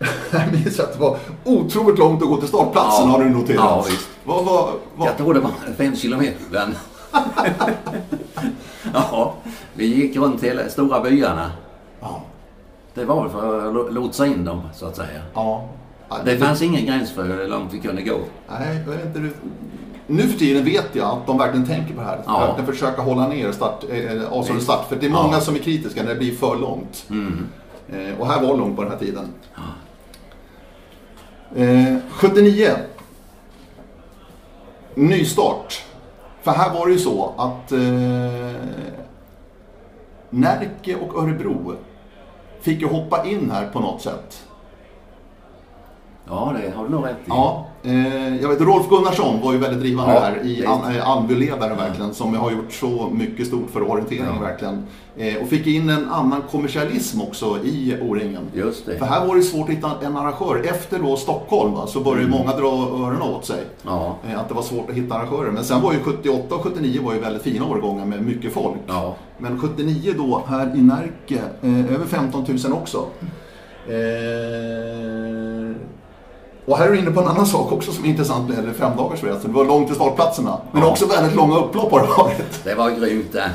Jag minns att det var otroligt långt att gå till startplatsen Ja. har du noterat. Ja, visst. Vad, vad, vad? Jag tror det var fem kilometer ibland. ja, vi gick runt hela stora byarna. Ja. Det var för att lo- lotsa in dem, så att säga. Ja. Ja, Det fanns ingen gräns för hur långt vi kunde gå. Nej, jag inte. du- Nu för tiden vet jag att de verkligen tänker på det här. Att Ja. verkligen försöka hålla ner start, eh, avstånd Visst. start. För det är många Ja. som är kritiska när det blir för långt. Mm. Eh, och här var långt på den här tiden. Eh, 79. Nystart. För här var det ju så att eh, Närke och Örebro fick ju hoppa in här på något sätt. Ja, det har du nog rätt i. Ja, eh, jag vet Rolf Gunnarsson var ju väldigt drivande Ja, här i eh, Almbyledare verkligen som har gjort så mycket stort för orientering Ja. verkligen. Eh, och fick in en annan kommersialism också i O-ringen. För här var det svårt att hitta en arrangör. Efter då Stockholm va, så började ju många dra öronen åt sig. Ja. Eh, Att det var svårt att hitta arrangörer. Men sen var ju 78 och 79 var ju väldigt fina årgångar med mycket folk. Ja. Men 79 då här i Närke, eh, över 15 000 också. Eh, och här är du inne på en annan sak också som är intressant med det femdagars Det var långt till startplatserna. Men Ja. också väldigt långa upplopp har det varit. Det var grymt det.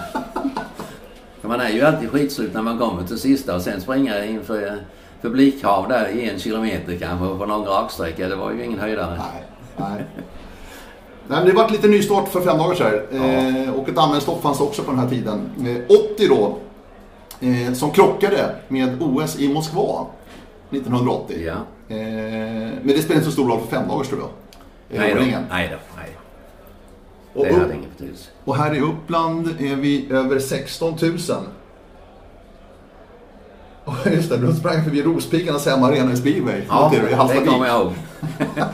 Man är ju alltid skitslut när man kommer till sista och sen springa inför publikhav där i en kilometer kanske på någon raksträcka. Det var ju ingen höjdare. Nej, nej. Nej, men det var lite nystart för fem dagar sedan. Eh, och ett anmälningsstopp fanns också på den här tiden. Eh, 80 då, eh, som krockade med OS i Moskva 1980. Ja. Eh, men det spelar inte så stor roll för fem dagars tror jag. Nej då. Nej då. Nej. Och, Det upp, hade ingen betydelse. och här i Uppland är vi över 16 000. Och just det, då sprang förbi Rospiggarnas hemmaarena i speedway. Ja, du, det Hallstavik. kommer jag ihåg.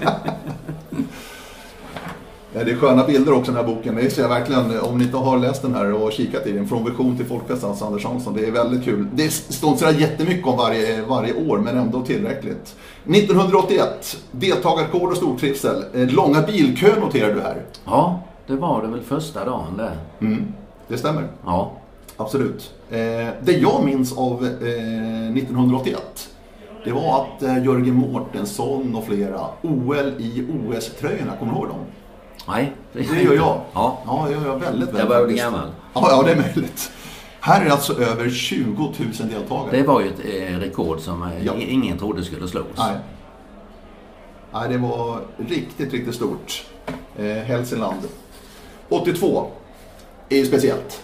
Ja, det är sköna bilder också i den här boken. Det ser jag verkligen, om ni inte har läst den här och kikat i den, Från vision till folkfest, alltså Anders Hansson. Det är väldigt kul. Det står inte sådär jättemycket om varje, varje år, men ändå tillräckligt. 1981, deltagarrekord och stortrivsel. Eh, Långa bilkö noterar du här. Ja, det var det väl första dagen där. Mm, det stämmer. Ja. Absolut. Eh, det jag minns av eh, 1981, det var att eh, Jörgen Mårtensson och flera OL i OS-tröjorna, kommer du ihåg dem? Nej. Det gör jag. Ja. Ja, det gör jag väldigt, väldigt Jag börjar bli gammal. Ja, ja, det är möjligt. Här är det alltså över 20 000 deltagare. Det var ju ett eh, rekord som eh, Ja. ingen trodde skulle slås. Nej. Nej, det var riktigt, riktigt stort. Eh, Hälsingland. 82 är ju speciellt.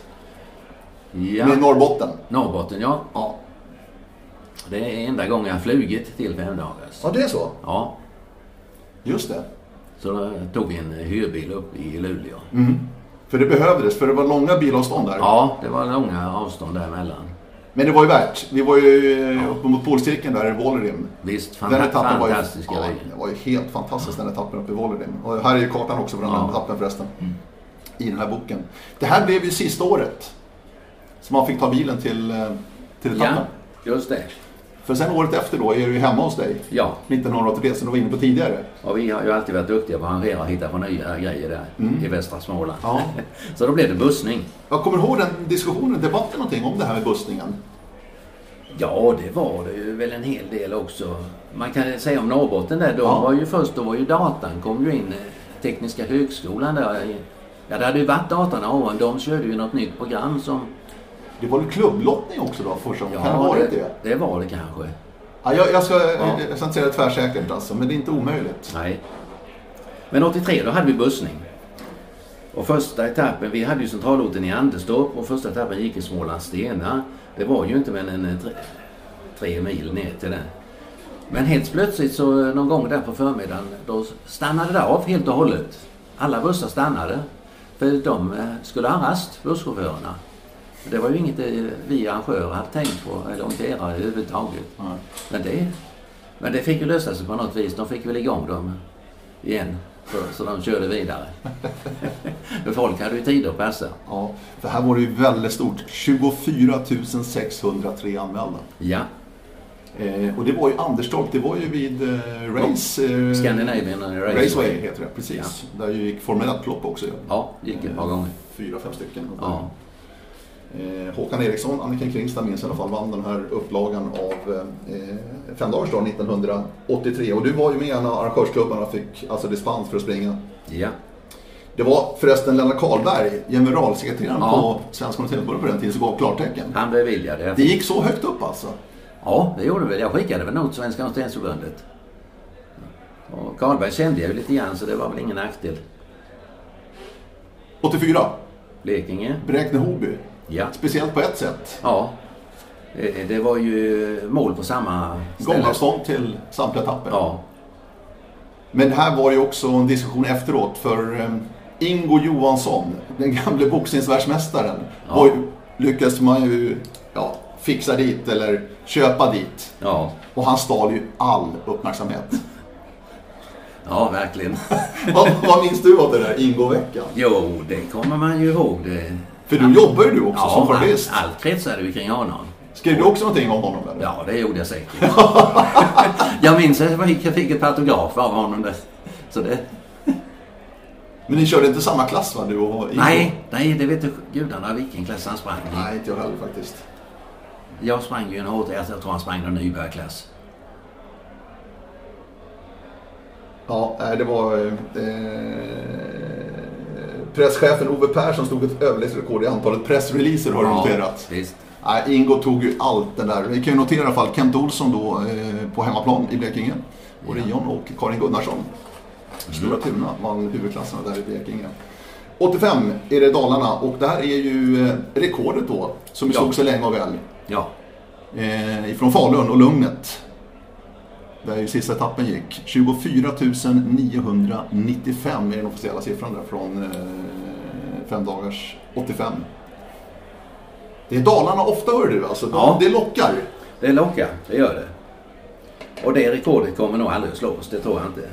Ja. Med Norrbotten. Norrbotten, ja. Ja. Det är enda gången jag flugit till femdagars. ja, det är så. Ja. Just det. Så då tog vi en hyrbil upp i Luleå. Mm. För det behövdes, för det var långa bilavstånd där. Ja, det var långa avstånd däremellan. Men det var ju värt. Vi var ju eh, uppe mot polcirkeln där i Vollerim. Visst, Den fanta- etappen var ju, fantastiska ja, ja, det var ju helt fantastisk den etappen uppe i Vollerim. Och här är ju kartan också för den Ja. Mm. etappen förresten. I den här boken. Det här blev ju sista året. som man fick ta bilen till, eh, till Ja, etappen. just det. För sen året efter då är du ju hemma hos dig. Ja, 1983 som du var inne på tidigare. och vi har ju alltid varit duktiga på att arrangera och hitta på nya grejer där Mm. i västra Småland. Ja. Så då blev det bussning. Jag kommer ihåg den diskussionen, debatten någonting om det här med bussningen. Ja, det var det ju väl en hel del också. Man kan säga om Norrbotten där, de Ja. var ju först, då var ju datan, kom ju in, eh, Tekniska högskolan där. Ja, det hade ju varit datan år, de körde ju något nytt program som... Det var väl klubblottning också då första gången? kan det ha Ja, varit det, det? var det kanske. Ja, jag, jag, ska, Ja. jag ska inte säga det tvärsäkert alltså, men det är inte omöjligt. Nej. Men 83 då hade vi bussning. Och första etappen, vi hade ju centralorten i Anderstorp och första etappen gick i Smålands Stenar. Det var ju inte mer än en tre, tre mil ner till det. Men helt plötsligt så eh, någon gång där på förmiddagen då stannade det av helt och hållet. Alla bussar stannade. För de eh, skulle ha rast, busschaufförerna. Det var ju inget eh, vi arrangörer hade tänkt på eller orienterade överhuvudtaget. Ja. Men det, men det fick ju lösa sig på något vis. De fick väl igång dem igen. Så, så de körde vidare. För folk hade ju tid att passa. Ja, för här var det ju väldigt stort. 24 603 anmälda. Ja, Eh, och det var ju Anderstorp, det var ju vid eh, Race... Eh, Scandinavian Raceway. Raceway heter det, precis. Där ju gick Formel 1-lopp också. Ja, gick ett par gånger. Fyra, fem stycken. Ja. Eh, Håkan Eriksson, Annika Kringstad minns i alla fall, vann den här upplagan av eh, Femdagarsdagen 1983. Och du var ju med när arrangörsklubbarna fick alltså dispens för att springa. Ja, Det var förresten Lennart Karlberg, generalsekreteraren Ja. på Svenska Orienteringsförbundet på den tiden, som gav klartecken. han beviljade. Det gick så högt upp alltså. Ja, det gjorde vi. Jag skickade väl något till Svenska Universitetsförbundet. Och Karlberg kände jag ju lite grann så det var väl ingen nackdel. 84, Blekinge. Bräkne-Hoby. Ja. Speciellt på ett sätt. Ja. Eh, Det var ju mål på samma ställe. Gångavstånd till samtliga etapper. Ja. Men här var ju också en diskussion efteråt för eh, Ingo Johansson, den gamle boxningsvärldsmästaren, Ja. lyckades man ju ja, fixa dit eller köpa dit. Ja. Och han stal ju all uppmärksamhet. Ja, verkligen. vad, vad minns du av det där Ingo-veckan? Jo, det kommer man ju ihåg. Det. För du jobbar ju du också som allt, journalist. allt kretsade ju kring honom. Skrev du också någonting om honom eller? Ja, det gjorde jag säkert. jag minns att jag fick- ett autograf av honom. Det. Så det, Men ni körde inte samma klass va, du och Ingo? nej, nej, det vet du gudarna vilken klass han sprang i. Nej, inte jag heller faktiskt. Jag sprang ju en HT, jag tror han sprang någon nybörjarklass. Ja, nej, det var... Eh, presschefen Ove Persson stod ett överlägset i antalet pressreleaser har du noterat. Visst. Nej, Ingo tog ju allt det där. Vi kan ju notera i alla fall Kent Olsson då eh, på hemmaplan i Blekinge. Orion och Karin Gunnarsson. Stora Tuna vann huvudklasserna där i Blekinge. 85 är det Dalarna och det här är ju eh, rekordet då som vi Ja. såg så länge och väl. Ja, Eh, ifrån Falun och Lugnet. Där ju sista etappen gick. 24 995 är den officiella siffran där från eh, fem dagars 85. Det är Dalarna ofta hör du alltså. De, Ja. Det lockar. det lockar. Det gör det. Och det rekordet kommer nog aldrig att slås. Det tror jag inte.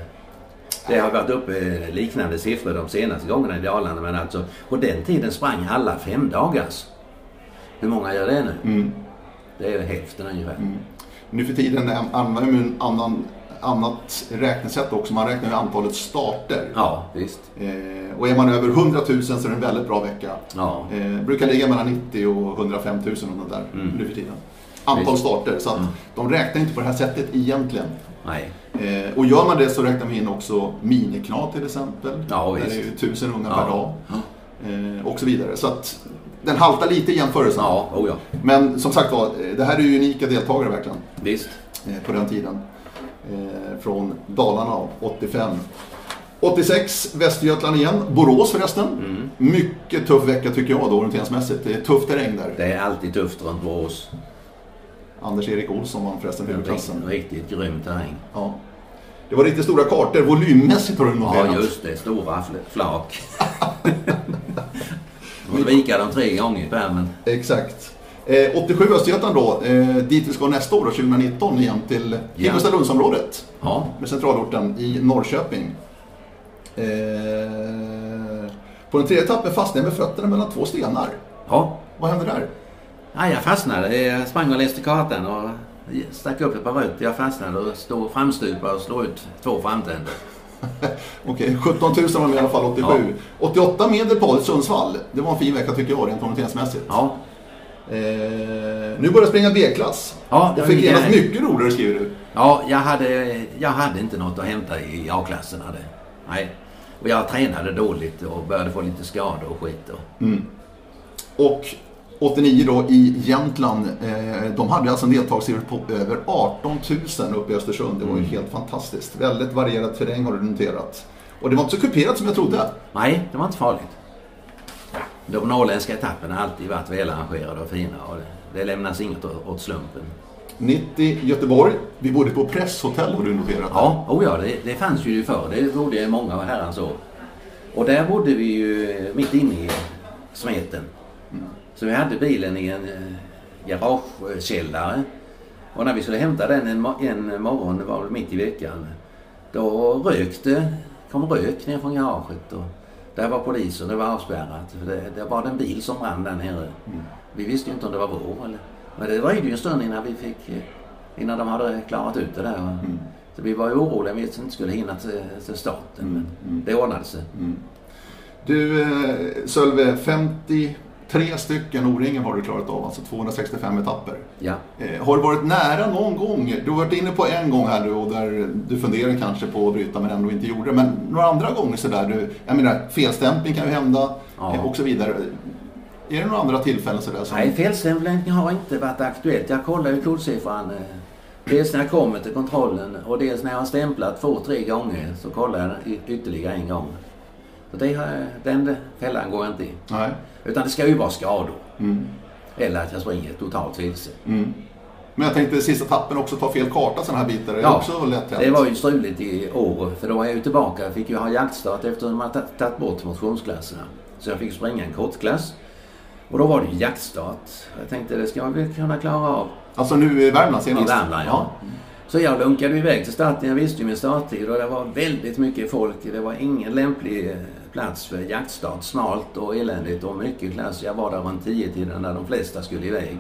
Det har varit uppe liknande siffror de senaste gångerna i Dalarna. Men alltså på den tiden sprang alla fem dagars. Hur många gör det nu? Mm. Det är hälften ungefär. Nu för tiden använder man ju en annan, annat räknesätt också. Man räknar ju antalet starter. Ja, visst. Eh, och är man över 100 000 så är det en väldigt bra vecka. Ja. Eh, brukar ligga mellan 90 och 105 000 och där Mm. nu för tiden. Antal Visst. starter. Så att Mm. de räknar inte på det här sättet egentligen. Nej. Eh, och gör man det så räknar vi in också miniknat till exempel. Ja, Där visst. är ju tusen ungar Ja. per dag. Ja. Eh, och så vidare. Så att den haltar lite i jämförelsen. Ja, oh ja. Men som sagt var, eh, det här är ju unika deltagare verkligen. Visst. eh, på den tiden. Eh, från Dalarna 85. 86 Västergötland igen. Borås förresten. Mm. Mycket tuff vecka tycker jag då orienteringsmässigt. Det är tuff terräng där. Det är alltid tufft runt Borås. Anders-Erik Olsson vann förresten huvudklassen. Riktigt, riktigt grym terräng. Ja. Det var riktigt stora kartor. Volymmässigt har du noterat. Ja, just det. Stora fl- flak. Får vika dem tre gånger per men Exakt. Eh, 87 Östergötland då. Eh, dit vi ska nästa år, då, 2019 igen till. Himmelstalundsområdet. ja, med centralorten i Norrköping. Eh, på den tredje etappen fastnade jag med fötterna mellan två stenar. ja. Vad hände där? Ja, jag fastnade. Jag sprang och läste kartan och stack upp ett par rötter. Jag fastnade och stod framstupad och slog ut två framtänder. Okej, 17 000 var med i alla fall 87. 88 Medelpad i Sundsvall. Det var en fin vecka tycker jag rent orienteringsmässigt. Ja, Eh, nu börjar springa B-klass. Ja, var fick genast mycket roligare skriver du. ja jag, hade, jag hade inte något att hämta i A-klasserna. Det. Nej. Och jag tränade dåligt och började få lite skador och skit. Och, Och 89 då i Jämtland. Eh, de hade alltså en deltagarsiffra på över 18 000 uppe i Östersund. Det var ju helt fantastiskt. Väldigt varierad terräng har du noterat. Och det var inte så kuperat som jag trodde. nej, det var inte farligt. De norrländska etapperna har alltid varit välarrangerade och fina. Och det, det lämnas inget åt, slumpen. 90 Göteborg. Vi bodde på presshotell har du noterat. Ja, oh ja det, det fanns ju förr. Det bodde många herrans år. Och där bodde vi ju mitt inne i smeten. Så vi hade bilen i en eh, garagekällare. Och när vi skulle hämta den en, en morgon, det var väl mitt i veckan, då rökte, kom rök ner från garaget. Och där var polisen, det var avspärrat. För det, det var en bil som brann där nere. Mm. Vi visste ju inte om det var vår. Eller, men det dröjde ju en stund innan vi fick, eh, innan de hade klarat ut det där. Mm. Så vi var ju oroliga, att vi inte skulle hinna till, till starten. Mm. Men mm. det ordnade sig. Du, eh, Sölve, 50 Tre stycken O-ringar har du klarat av, alltså 265 etapper. Ja. Eh, har du varit nära någon gång? Du har varit inne på en gång här du, och där du funderar kanske på att bryta men ändå inte gjorde det. Men några andra gånger sådär, jag menar felstämpling kan ju hända ja. eh, och så vidare. Är det några andra tillfällen sådär? Som... Nej, felstämpling har inte varit aktuellt. Jag kollar ju kodsiffran eh, dels när jag kommer till kontrollen och dels när jag har stämplat två, tre gånger så kollar jag ytterligare en gång. Så det, den fällan går jag inte i. Nej. Utan det ska ju vara skador. Mm. Eller att jag springer totalt vilse. Mm. Men jag tänkte sista tappen också ta fel karta sådana här bitar. Är ja, också lätt hänt? det var ju struligt i år. För då var jag ju tillbaka. Jag fick ju ha jaktstart eftersom man tagit bort motionsklasserna. Så jag fick springa en kortklass. Och då var det ju jaktstart. Jag tänkte det ska vi kunna klara av. Alltså nu i Värmland senast? I Värmland, ja. ja. Så jag lunkade iväg till starten. Jag visste ju min starttid och det var väldigt mycket folk. Det var ingen lämplig eh, plats för jaktstart. Smalt och eländigt och mycket klass. Jag var där runt tio tiden när de flesta skulle iväg.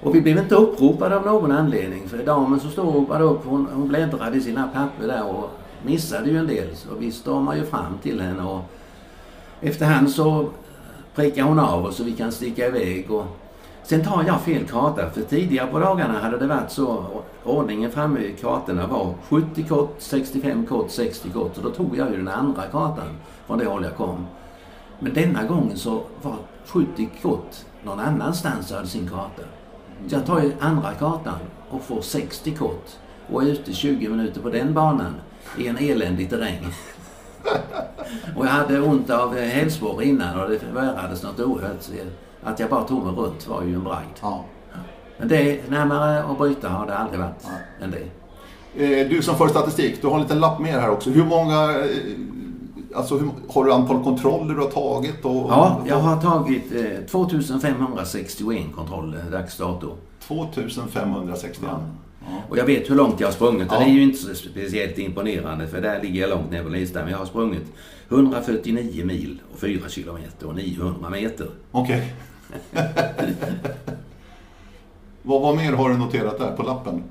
Och vi blev inte uppropade av någon anledning. För damen som stod och ropade upp, hon, hon bläddrade i sina papper där och missade ju en del. Så vi stormade ju fram till henne och efterhand så prickade hon av oss så vi kan sticka iväg. Och sen tar jag fel karta. För tidigare på dagarna hade det varit så. Ordningen framme i kartorna var 70 kort, 65 kort, 60 kort. Så då tog jag ju den andra kartan från det håll jag kom. Men denna gången så var 70 kort någon annanstans hade sin karta. Så jag tar ju andra kartan och får 60 kort och är ute 20 minuter på den banan i en eländig terräng. och jag hade ont av hälsporre innan och det förvärrades något oerhört. Att jag bara tog mig runt var ju en bragd. Ja. Men det närmare att bryta har det aldrig varit ja. än det. Eh, du som för statistik, du har en liten lapp med här också. Hur många eh, Alltså, hur, har du antal kontroller du har tagit? Och, ja, jag har tagit eh, 2561 kontroller dags dato. 2561? Ja. Ja. Och jag vet hur långt jag har sprungit. Ja. Det är ju inte speciellt imponerande för där ligger jag långt ner på listan. Men jag har sprungit 149 mil och 4 kilometer och 900 meter. Okej. Okay. vad, vad mer har du noterat där på lappen?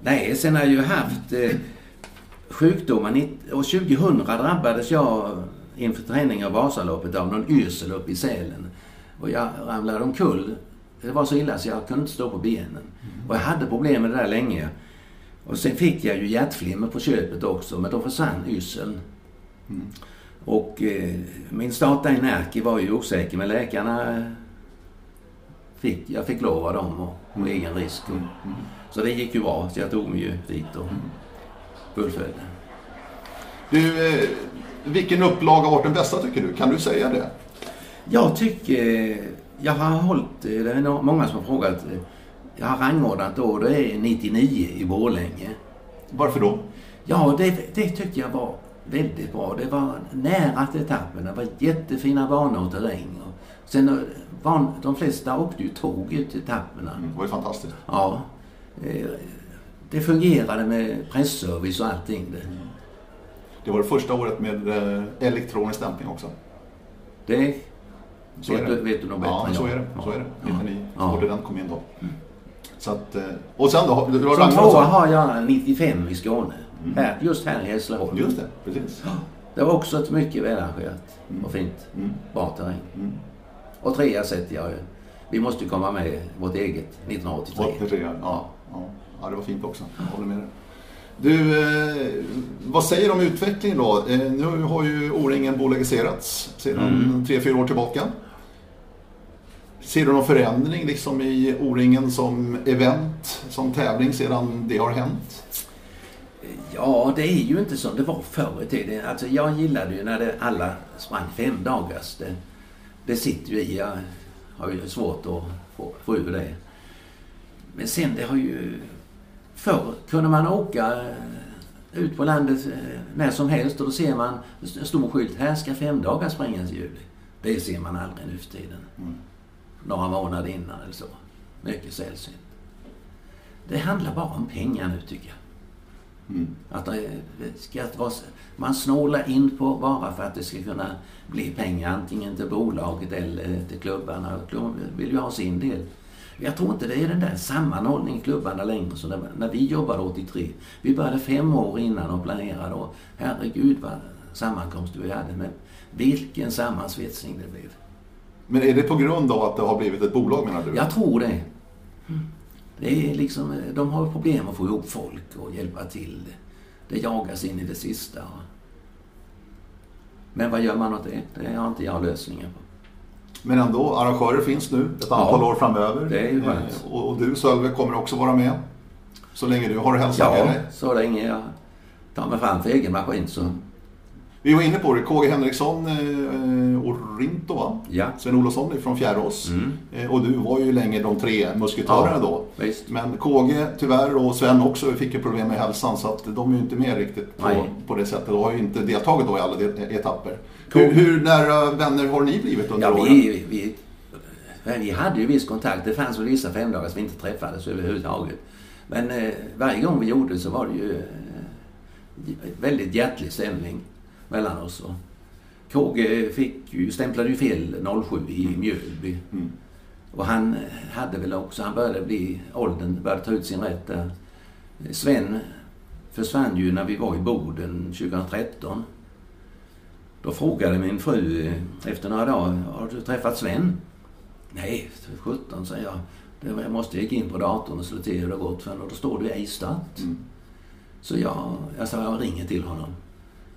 Nej, sen har jag ju haft eh, sjukdomar. År 2000 drabbades jag inför träning av Vasaloppet av någon yrsel uppe i Sälen. Och jag ramlade omkull. Det var så illa så jag kunde inte stå på benen. Mm. Och jag hade problem med det där länge. Och sen fick jag ju hjärtflimmer på köpet också, men då försvann yrseln. Mm. Och eh, min start i Närke var ju osäker, men läkarna fick, jag fick lova dem och på mm. egen risk. Och, mm. Så det gick ju bra, så jag tog mig ju dit. Och, mm fullföljde. Du, eh, vilken upplaga har varit den bästa tycker du? Kan du säga det? Jag tycker, jag har hållit, det är många som har frågat, jag har rangordnat då, det är 99 i Borlänge. Varför då? Ja, det, det tyckte jag var väldigt bra. Det var nära till etappen, det var jättefina banor och terräng. Och sen var, de flesta åkte ju tåg ut till etapperna. Mm, det var ju fantastiskt. Ja. Eh, det fungerade med pressservice och allting. Det, mm. det var det första året med eh, elektronisk stämpling också. Det så vet, är det. Du, vet du nog bättre ja, än jag. så är det. Så är det. 99. Ja. Den kom in då. Mm. Så att, eh, och sen då? Du har Som tvåa har jag 95 i Skåne. Mm. Här, just här i Hässleholm. Just det, precis. Det var också ett mycket välarrangerat mm. och fint. Mm. Bra terräng. Mm. Och trea sätter jag. Vi måste ju komma med vårt eget 1983. 83, ja. ja. ja. Ja, det var fint också. Jag håller med dig. Du, eh, vad säger du om utvecklingen då? Eh, nu har ju O-ringen bolagiserats sedan mm. tre, fyra år tillbaka. Ser du någon förändring liksom i O-ringen som event, som tävling sedan det har hänt? Ja, det är ju inte som det var förr i tiden. Alltså, jag gillade ju när det, alla sprang fem dagars. Det, det sitter ju i. Jag har ju svårt att få, få ur det. Men sen det har ju Förr kunde man åka eh, ut på landet eh, när som helst och då ser man en stor skylt. Här ska fem dagar sprängas i juli. Det ser man aldrig nu för tiden. Mm. Några månader innan eller så. Mycket sällsynt. Det handlar bara om pengar nu tycker jag. Mm. Att det ska vara, man snålar in på bara för att det ska kunna bli pengar antingen till bolaget eller till klubbarna. De vill ju ha sin del. Jag tror inte det är den där sammanhållningen i klubbarna längre som när vi jobbade 83. Vi började fem år innan och planerade och herregud vad sammankomster vi hade. Men vilken sammansvetsning det blev. Men är det på grund av att det har blivit ett bolag menar du? Jag tror det. Det är liksom, de har problem att få ihop folk och hjälpa till. Det jagas in i det sista. Men vad gör man åt det? Det har inte jag lösningen på. Men ändå, arrangörer finns nu ett antal Ja, år framöver. det är ju skönt. Eh, Och, du Sölve kommer också vara med. Så länge du har hälsan med Ja, dig. så länge jag tar mig fram för egen maskin så Vi var inne på det, KG Henriksson eh, Orinto va? ja. Sven Olofsson från Fjärås. Mm. Eh, och du var ju länge de tre musketörerna då. Visst. Men KG tyvärr och Sven också fick ju problem med hälsan så att de är ju inte med riktigt på, på det sättet. De har ju inte deltagit då i alla etapper. Hur, hur nära vänner har ni blivit under Ja, åren? vi, vi, vi hade ju viss kontakt. Det fanns väl vissa femdagars vi inte träffades överhuvudtaget. Men eh, varje gång vi gjorde så var det ju eh, väldigt hjärtlig stämning mellan oss. Och KG fick ju, stämplade ju fel 07 i Mjölby. Mm. Och han hade väl också, han började bli, åldern började ta ut sin rätt där. Sven försvann ju när vi var i Boden 2013. Då frågade min fru efter några dagar, har du träffat Sven? Nej, 17 säger jag. Jag måste gick in på datorn och slå till hur det gått för och då står det ej start. Mm. Så jag, jag sa, jag ringer till honom.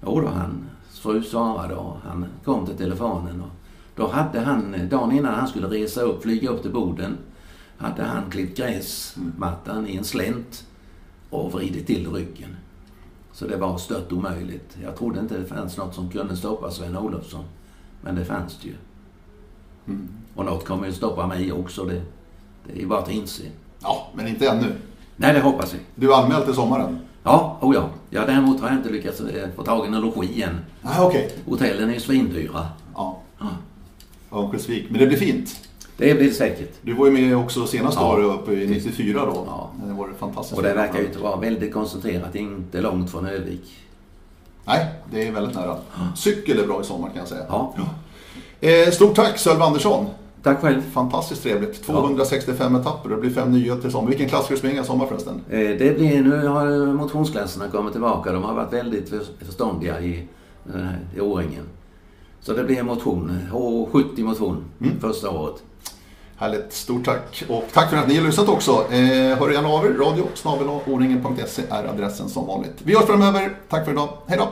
Jo då, hans fru svarade och han kom till telefonen. Och då hade han, dagen innan han skulle resa upp, flyga upp till Boden, hade han klippt gräsmattan i en slänt och vridit till ryggen. Så det var stört omöjligt. Jag trodde inte det fanns något som kunde stoppa Sven Olofsson. Men det fanns det ju. Mm. Och något kommer ju stoppa mig också. Det, det är ju bara att inse. Ja, men inte ännu. Nej, det hoppas vi. Du är anmäld till sommaren? Ja, oh ja. ja. Däremot har jag inte lyckats eh, få tag i en logi än. Nej, okej. Hotellen är ju svindyra. Ja. Ja. Örnsköldsvik. Men det blir fint. Det blir det säkert. Du var ju med också senaste Ja. året uppe i 94 då. Ja. Det var fantastiskt. Och det verkar ju inte vara väldigt koncentrerat, inte långt från Övik. Nej, det är väldigt nära. Cykel är bra i sommar kan jag säga. Ja, Eh, stort tack Sölve Andersson. Tack själv. Fantastiskt trevligt. 265 etapper och det blir fem nya till sommar. Vilken klass ska du springa i sommar förresten? Eh, Det blir, nu har motionsklasserna kommit tillbaka. De har varit väldigt för- förståndiga i, här- i Åringen. Så det blir en motion, H70 motion, första året. Härligt, stort tack. Och tack för att ni har lyssnat också. Eh, hör gärna av er. Radio är adressen som vanligt. Vi hörs framöver. Tack för idag. Hej då!